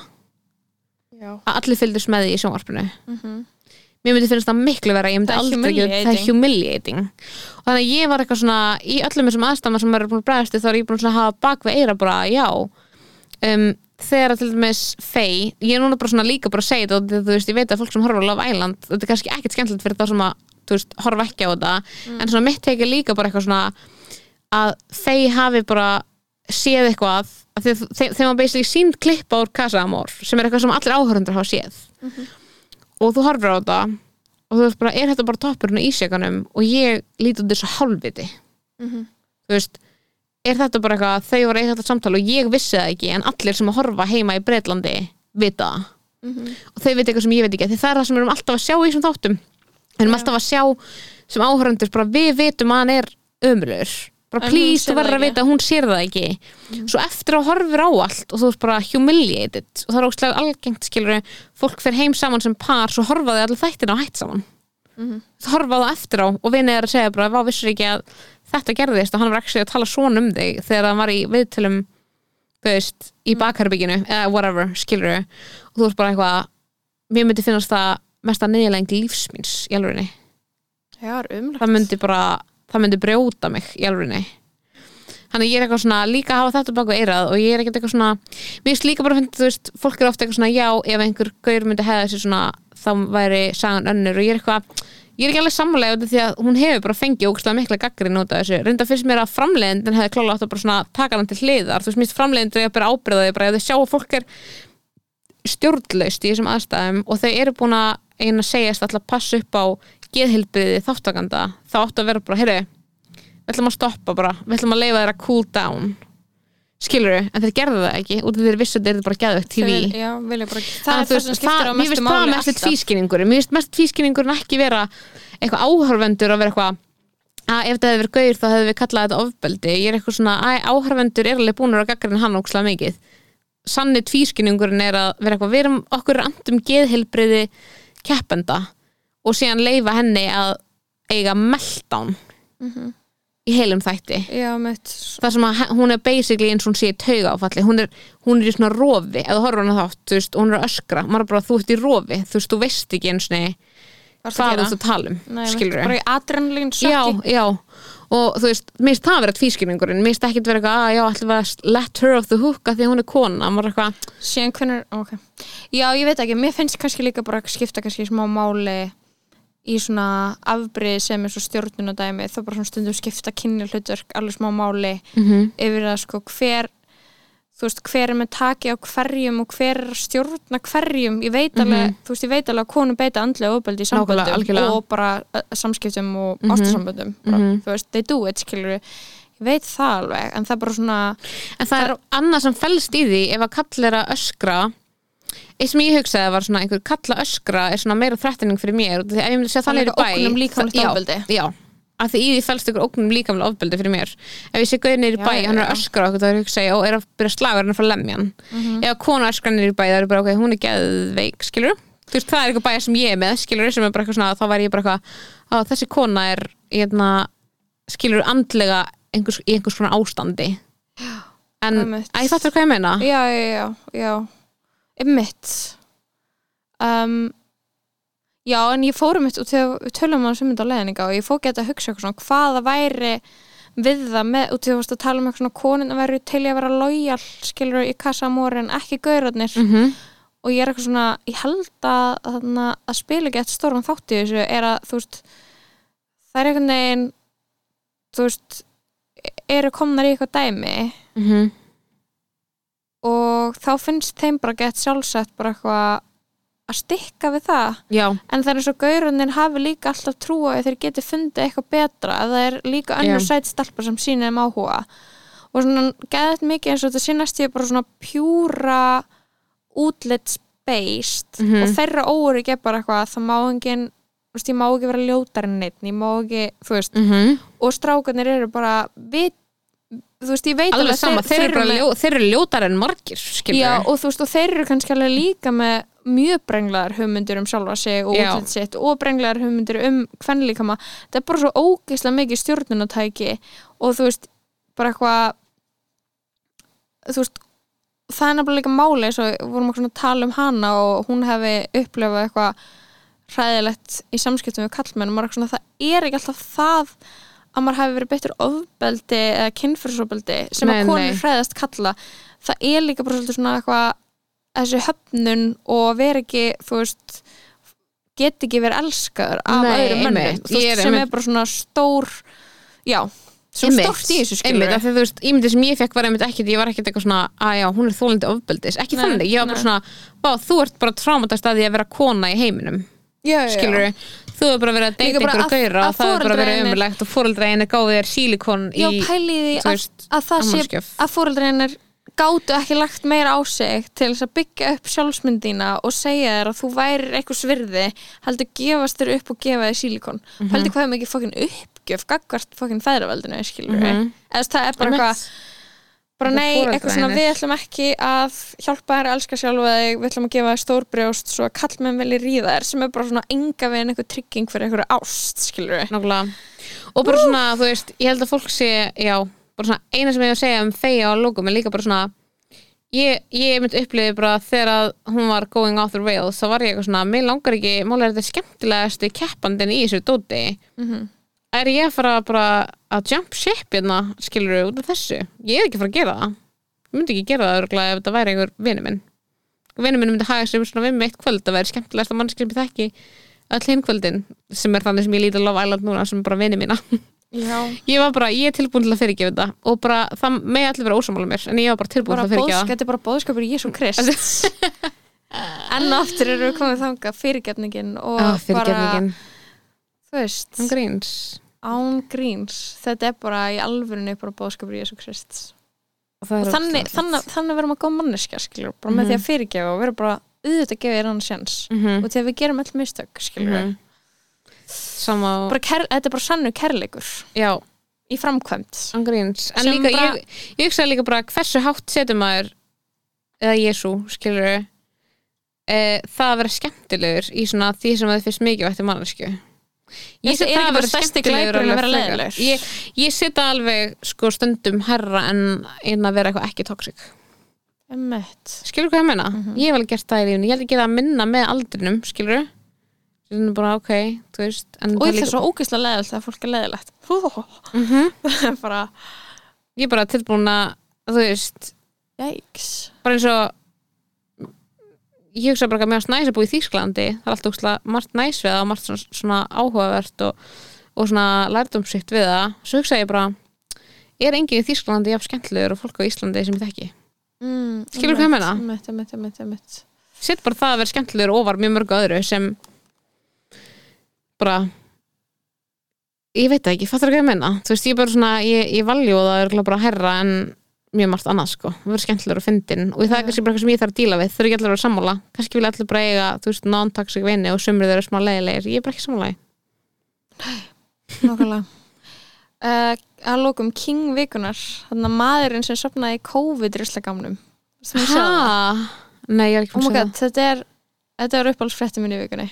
já. að allir fylgdust með því í sjónvarpinu Mhm. Mér myndi finnst það miklu verra ég myndi Það er ekki, það er humiliating. Og þannig að ég var eitthvað svona í öllum þessum aðstæðum sem maður er búin að bregðast við þá er ég búin að hafa bak við eira bara já. Um, þegar til dæmis fei, ég er núna bara svona líka bara að segja þetta og þú veist, ég veit að fólk sem horfa á Love Island þetta er kannski ekkert skemmtilegt fyrir þá sem að þú veist, horfa ekki á þetta. En svona mitt tekið líka bara eitthvað svona að fei hafi bara séð eitthvað að þegar var basically sínd klippa úr Casa Amor sem er eitthvað sem allir áhörundur hafa séð og þú horfir á þetta og þú veist bara, er þetta bara toppurinn í seganum og ég líti út þessu hálfviti. Mhm. þú veist er þetta bara eitthvað, þau voru eitthvað samtal og ég vissi það ekki, en allir sem að horfa heima í Breitlandi vita það. Mhm. og þau veit eitthvað sem ég veit ekki, því það er það sem við erum alltaf að sjá í þessum þáttum. Við erum alltaf að sjá sem áhörundur, bara við vitum að hann er ömurlegur, bara En please, þú verður að vita að hún sér það ekki. Svo eftir að horfir á allt og þú ert bara humiliated. Og það er ógstlega algengt skilur fólk fer heim saman sem par svo horfa þau allir þættina og hætt saman. Mhm. þú horfa á það eftir á og vinið er að segja bara, vá, vissur ekki að þetta gerðist? Og hann var ekki að tala svona um þig þegar hann var í viðtölum veist, í bakherbygginu eða whatever, skilur og þú veist bara eitthvað mér myndi finnast það mesta neðilegng lífsmins í umrætt. það myndi bara, það myndi brjóta mig í alvegni þannig ég er eitthvað svona líka að hafa þetta baku eirað og ég er ekkert eitthvað svona mér finnst líka bara að finna, þú veist, fólk er ofta eitthvað svona já, ef einhver gaur myndi hefða þessi svona þá væri sagan önnur. Og ég er eitthvað ég er ekki alveg sammálega út af því að hún hefur bara fengið ógstlega mikla gaggri nota þessu. Reynda fyrst mér að framleiðindin hefði klála átt að bara svona taka hann til hliðar, þú veist, mér framleiðindur að bera ábyrðaði bara þau sjá að fólk er stjórnlaust í þessum aðstæðum og þau eru búin að eina að alltaf passa upp á geðhilbriði þáttakanda þá áttu að vera bara, heyrðu við ætlum að stoppa bara, við ætlum að leifa þeir að cool down. Skilur en þeir gerðu það ekki, út af þeir vissu að þeir eru bara Þau- Já, vilja bara, það er það sem skiptir á það- mér mestu finnst það máli mest tvískinningur mér finnst mest tvískinningur ekki vera eitthvað áhörvendur að vera eitthvað að ef þetta hefði verið gauður þá hefði við kallað þetta ofbeldi. Ég er eitthvað svona, að áhörvendur er alveg búin að gaggarinn hann ókslega mikið. Sannig tvískinningurinn er að vera eitthvað við erum okkur andum geðheilbriði keppenda og síðan leifa henni að eiga meltdown Mhm. í heilum þætti. Já, það sem að hún er basically eins og hún sé í tauga áfalli hún er, hún er í svona rofi eða horfur hann þátt, þú veist, hún er að öskra. Maður er bara, þú ert í rofi, þú veist, þú veist ekki eins og hvað að þú að um Nei, skilur já og þú veist, mér finnst það að vera tvískilningurinn mér finnst ekki að vera eitthvað, að já, við að let her off the hook að því að hún er kona. Maður eitthvað, Síðan hvernig, ok. Já, ég veit ekki, mér finnst kannski líka bara að skipta kannski smá máli í svona afbrið sem er svo stjórnunadæmi þá bara svona stundum skipta kynni hlutverk alveg smá máli mm yfir að sko hver þú veist, hver er með taki á hverjum og hver er að stjórna hverjum ég veit alveg, þú veist, ég veit alveg að konum beita andlega ofbeldi í algjörlega. og bara samskiptum og Mhm. ástasamböndum bara, Mhm. þú veist, they do it, skilur ég veit það alveg, en það er bara svona en það er annað sem fælst í því ef að kall er að öskra eitt sem ég hugsaði var svona einhver kall að öskra er svona meira þrættinning fyrir mér af ef ég myndi segja er þannig líka bæ já, já, að því í því fælst ykkur ógnum líkamlega ofbeldi fyrir mér. Ef ég sé gauð nýr í bæ, já, hann er að öskra okkur þá er ég að hugsa, já, er að byrja slagur hann að fara lemjan Mhm. ef kona öskra nýr í bæ, það er bara ok, hún er geðveik skilur, þú veist, það er eitthvað bæja sem ég er með skilur, sem er bara eitthvað svona, þá væri ég bara eitthvað þessi kona er, hérna skilur andlega einhvers, í einhvers konar ástandi. En, að ég fattur hvað ég meina. Já, já, já, já einmitt. Um, já, en ég fórum mitt og við tölum um á leðninga og ég fór geta að hugsa svona hvaða væri við það með, og þú varst að tala um eitthvað svona konin að væri til í að vera lojal skilur í kassamóri en ekki gaurarnir. Mm og ég er eitthvað svona, ég held að þarna, að spila eitt stóran þátt í þessu er að veist það er einhvern veginn þú veist eru komnar í eitthvað dæmi -hmm. Og þá finnst þeim bara gett sjálfsett bara eitthvað að stikka við það. Já, en það er eins og gaurunir hafi líka alltaf trúa að þeir geti fundið eitthvað betra að það er líka önnur stelpar sem sýnir þeim áhuga. Og svona geðið mikið eins og þetta sínast ég bara svona pjúra útlitsbeist Mhm. og þeirra óöryggi er bara eitthvað það má engin, þú veist, ég má ekki vera ljótar en neitt, ég má ekki, þú veist. Mm og strákarnir eru bara við, þú veist, ég veit alveg sama, þeir, eru bara með- ljó, þeir eru ljótar en margir Já, og þú veist, og þeir eru kannski alveg líka með mjög brenglaðar hugmyndir um sjálfa sig og Já. útlitt sitt og brenglaðar hugmyndir um kvenlíkama. Það er bara svo ógeislega mikið stjórnunatæki og þú veist, bara eitthvað þú veist það er nefnilega líka máli eins og við vorum okkur að tala um hana og hún hefði upplefað eitthvað hræðilegt í samskiptum við kallmenn og maður er ekki alltaf það að maður hafi verið betur ofbeldi eða kynfyrsofbeldi sem Nei, að konur hræðast kalla það er líka bara svolítið svona eitthvað þessi höfnun og vera ekki þú veist get ekki verið elskaður af Nei, veist, er sem einmitt- er bara svona stór já, svo Einmitt, stórt í þessu skilur einmitt, þú veist, ímyndið sem ég fekk var einmitt ekkit, ég var ekkit eitthvað svona að já, hún er þólandi ofbeldis, ekki Nei, þannig, ég var bara svona bá, þú ert bara traumatast að því að vera kona í heiminum. Já, já, skilur þú er bara verið að deyta gauðra að og það er bara verið umurlegt og fóreldræðin er gáðið þér sílikon í já, pæli í því þú að, að það sé að fóreldreinar gátu ekki lagt meira á sig til þess að byggja upp sjálfsmyndina og segja þér að þú værir eitthvað svirði heldur gefast þér upp og gefa þér sílikon mm. -hmm. heldur hvað er mikið fokkin uppgjöf gagvart fokkin fæðraveldinu skilur mm Mhm. eða það er bara eitthvað bara Þetta nei, eitthvað svona við ætlum ekki að hjálpa þér að elska sjálfa þig við ætlum að gefa þér stórbrjóst svo að kallmenn vilji ríða þér sem er bara svona enga veginn eitthvað trygging fyrir eitthvað ást skilur Nákvæmlega. og bara svona, þú veist, ég held að fólk sé já, bara svona, eina sem ég hef að segja um þeia og logum er líka bara svona ég, ég mynd upplifið bara þegar að hún var going off the rails, þá var ég eitthvað svona mér langar ekki, málega þetta er skemmtilegasti keppandinn þessu er ég að fara bara að jump ship hérna, skilur við út af þessu? Ég er ekki að fara að gera það. Ég myndi ekki gera það örgulega ef þetta væri einhver vinur minn. Vinur minn myndi haga sér svona við mig eitt kvöld að vera skemmtilegast að mannskjöld með þekki öll hinn kvöldin sem er þannig sem ég líti að Love Island núna sem bara vinir mína. Ég var bara, ég er tilbúin til að fyrirgefa þetta og bara, það með allir vera ósamála mér en ég var bara tilbúin til að fyrirgefa þetta er bara þú veist, hann gríns. án gríns. Þetta er bara í alvörunni bara bóðskapur Jésu Krist og, og þannig, þannig, þannig verðum að góða manneskja skilur, bara með Mhm. því að fyrirgefa og vera bara auðvitað gefa þér hann sjans Mhm, og þegar við gerum öll mistök skilur mhm. sama, bara ker, þetta er bara sannu kærleikur. Já, í framkvæmt hann gríns. En líka, bara- ég, ég hugsa líka bara hversu hátt setur maður eða Jésu, skilur e, það að vera skemmtilegur í svona því sem það finnst mikilvægt í mannesku Ég set er það ekki að vera stærsti skemmtilegur glæpurinn að vera frekar. leiðinlegur. ég, ég setja alveg sko stundum herra en, en að vera eitthvað ekki Emmett. skilur hvað ég meina, Mhm. ég hef alveg gert það í lífni ég held ekki að minna með aldrinum, skilur það er bara ok, þú veist en og það líka- það svo ógeðslega leðilt þegar fólk er leðilegt það er bara ég er bara tilbúin að, þú veist jæks bara eins og ég hugsa bara að mér að búa í Þýsklandi það er alltaf úkslega margt næs við það og margt svona, svona áhugavert og, og svona lærdumsýtt við það. Svo hugsa ég bara er enginn í Þýsklandi jafn skemmtilegur og fólk á Íslandi sem ég þekki? Mm, Skilurðu hvað ég meina? Sett bara það að vera skemmtilegur ofar mjög mörgu öðru sem bara ég veit ekki, fattur hvað ég meina? Þú veist, ég er bara svona, ég, ég valjú það er bara herra en mjög margt annað sko, vera skemmtilegur og fyndin og það er kannski bara eitthvað sem ég þarf að díla við. Þau eru ekki allir að vera sammála, kannski vilja allir bara eiga þú veist, non-toxic vinni og sumrið eru smá leiðilegir. Ég er bara ekki sammála. Nákvæmlega. Uh, Að lókum King vikunar Þannig að maðurinn sem sopnaði það Ha? Nei, ég er ekki Oh búin að þetta er Þetta er uppáhaldsfrétti minni í vikunni.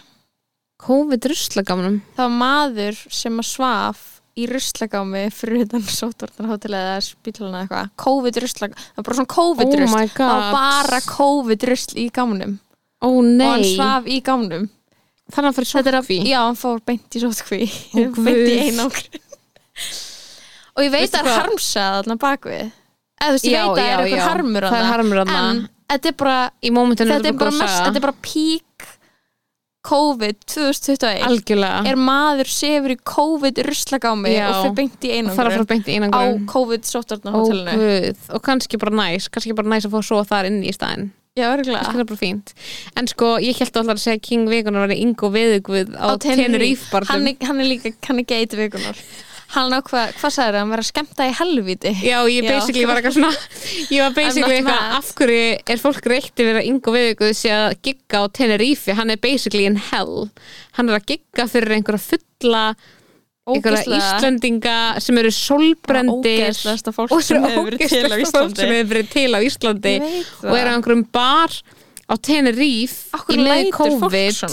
COVID ruslagamnum Það var maður sem að svaf í ruslagámi fyrir utan sótvarnarhótel eða spítalana eitthvað, COVID ruslag það var bara svona COVID Oh það var bara COVID rusl í gámnum Ó og hann svaf í gámnum þannig að hann fyrir sótkví já, hann fór beint í sótkví Ó, beint í einangri og ég veit að það er harmsað þarna bakvið eða þú veist, ég veit að það er eitthvað harmur Það er harmur þarna. en þetta er bara bara, er bara peak COVID 2021 algjörlega. er maður sefur í COVID ruslagámi og fyrir beint í í á einangrun COVID Ó sóttarnahótelinu guð, og kannski bara næs. Kannski bara næs að fá svo þar inn í staðinn. Já, en sko, ég held alltaf að segja King Vikunar var Ingo Viðugvið á, á Tenerife hann, hann er líka, hann er geit vikunar hann á hvað, sagður hann vera að skemmta í helviti Já, ég Já. basically var eitthvað svona ég var basically eitthvað, af hverju er fólk reykt yfir að Ingo Viðugvið sé að gigga á Tenerife, hann er basically in hell. Hann er að gigga fyrir einhverja fulla einhverja Ógeðslega- Íslendinga sem eru solbrendir og sem hefur verið til á ógeðslegasta fólk sem hefur verið til á Íslandi það. og er á einhverjum bar á Tenerife í fólk COVID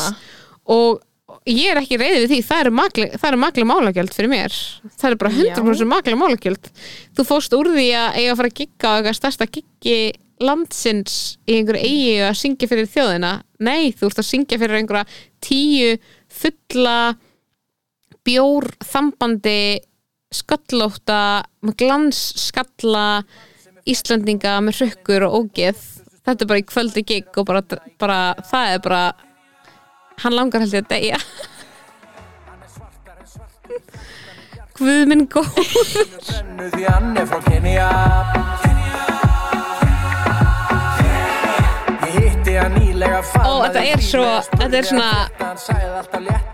og ég er ekki reyðið við því það eru makli, það eru makli málagjöld fyrir mér. Það eru bara 100% makli málagjöld. Þú fóst úr því að eiga að fara að gigga á eitthvað stærsta giggi landsins í einhverju eigi að syngja fyrir þjóðina. Nei, þú ert að syngja fyrir einhverja tíu fulla bjór þambandi skallótta með glans skalla Íslandinga með hrukkur og ógeð. Þetta er bara í kvöldi gig og bara, bara það er bara hann langar held ég að deyja. Guð minn góð Ég Ó, þetta er svo- þetta er svona-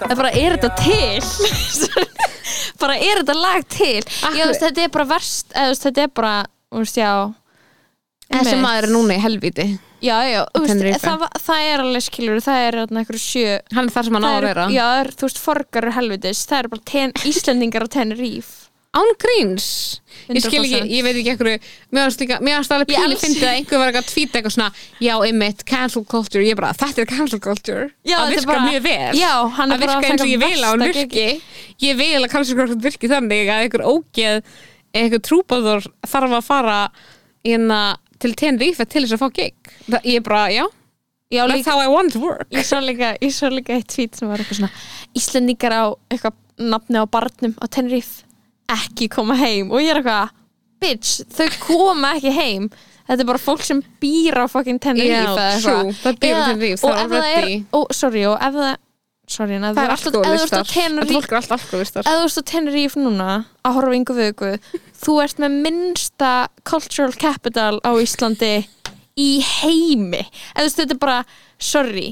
Það bara er þetta til. Bara er þetta lag til. Þú veist, þetta er bara verst þetta er bara, þú veist, já Þessi Einmitt. maður er núna í helvíti. Já, já, veist, það, það er alveg skilur það er einhverju sjö Hann er þar sem hann á að er, vera. Já, er, þú veist, forgarur helvitis það er bara ten, Íslendingar á Tenerife. Án gríns. Ég skil ekki, 100%. ég veit ekki ekkur Mér varst alveg píli elska- fyndið að einhver var að tvíta eitthvað svona Já, einmitt, cancel culture. Ég bara, þetta er cancel culture. Já, Það er virkar bara- mjög vel. Já, er Það að virkar eins og ég vil að hann versta virki Ég vil að cancel culture virki þannig að einhver ógeð einhver trúbáður þarf að fara hérna til Tenerife til þess að fá gig. Það- Ég bara, já, já, that's líka, how I want to work. Ég svo líka, ég svo líka eitt tweet sem var eitthvað svona Íslendingar á eitthvað nafni á barnum á Tenerife ekki koma heim. Og ég er eitthvað bitch, þau koma ekki heim. Þetta er bara fólk sem býr á fucking Tenerife eða eitthvað. og er er, sorry, og ef það sorry, Það er á alkoholistar Þetta fólk er alltaf alkoholistar ef þú ert á Tenerife núna að horfa yngu vögu þú ert með minnsta cultural capital á Íslandi í heimi. Eða þú veist þetta er bara, sorry.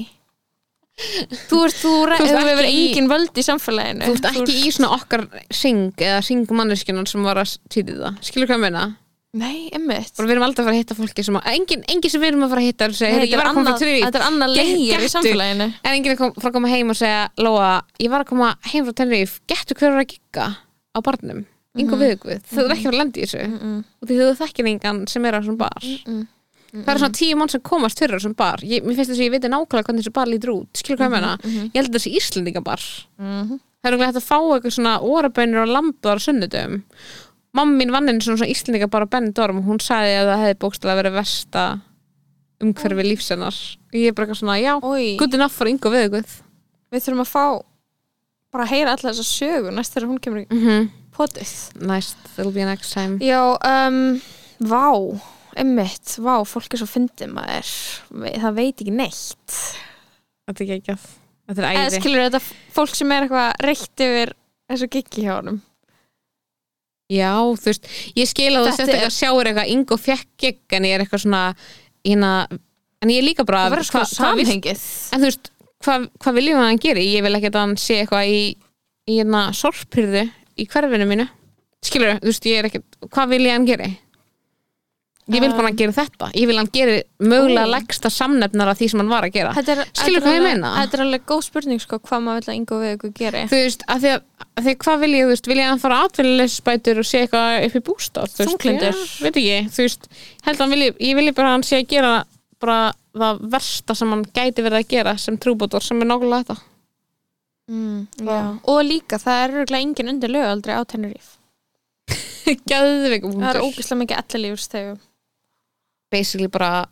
Þú ert, þú Þú hefur engin völd í samfélaginu. Þú ert ekki í svona okkar syng eða syng manneskjunan sem var að týta það. Skilur hvað ég meina? nei, Bara við erum aldrei að fara að hitta fólki sem að engin, engin sem við erum að fara að hitta að segja, "Heyrðu, ég var að koma frá þetta er annað leir í samfélaginu. En enginn er kom, frá að koma heim og segja Lóa, ég var að koma heim frá Tenerife. Gettu hver er að gigga á barnum Ingo mm -hmm. þú er ekki að fara að lenda í þessu. Og því þú þekkir engan sem er á þessum bar. Það eru svona tíu mann sem komast fyrir á þessum bar. Ég, Mér finnst þess að ég veit nákvæmlega hvernig þessu bar lítur út. Skilur hvað ég meina? Ég held þessi Íslendingabar. Það er hægt að fá eitthvað svona orabönir og lambur á sunnudum Mamma mín vann einu svona, svona Íslendingabar á Benidorm og hún sagði að það hefði bókstæðlega verið versta umhverfi lífsennar og ég er bara eitthvað svona, já, Við við potið Nice, that'll be next time Já, um, vá, emmitt, vá, fólk er svo fyndið maður, það veit ekki neitt. Þetta er ekki ekki Þetta er æði skilur þetta fólk sem er eitthvað reykt yfir þessu giggi hjá honum. Já, þú veist, ég skil að þú er- eitthvað sjáur eitthvað Ingo fekk gig en ég er eitthvað svona hérna, en ég er líka bara Það verður sko samhengið. En þú veist, hvað hva viljum að hann geri? Ég vil ekki að hann sé eitthvað í, í hérna sorpyrðu í hverfinu mínu. Skilur, þú veist, ég er ekki Hvað vil ég hann geri? Ég vil bara hann geri þetta. Ég vil hann geri mögulega leggsta samnefnar af því sem hann var að gera. Er, Skilur hvað ég meina? Þetta er alveg góð spurning sko, hvað maður vil að yngu við ykkur geri. Þú veist, að því að, að því að hvað vil ég, þú veist, vil ég hann fara atvinnuleysbætur og sé eitthvað upp í bústað? Þú veist, já, Veit ekki, þú veist, held að hann vilji ég vilji bara að hann sé að gera bara það versta sem hann gæti verið að gera sem trúbótor sem er nákvæmlega þetta mm, og líka það er örgulega engin undir lögaldri á Gæðveikum það er ógislega mikið ellilífustegu basically bara,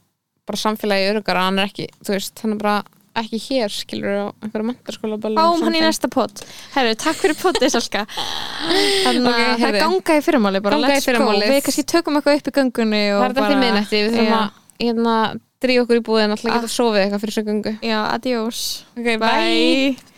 bara samfélagi örugara, hann er ekki, veist, hann er bara ekki hér, skilur á einhverju mentarskóla Fáum hann í næsta pot. Herru, takk fyrir potið, Salka Þannig að Ok, það ganga í fyrramáli bara Ganga í fyrramálið. Við kannski tökum eitthvað upp í göngunni og Það er þetta því miðnætti, við þurfum að hérna, drífa okkur í búðin alltaf Ah. geta sofið eitthvað fyrir svo gungu Já, adiós. Ok, Bye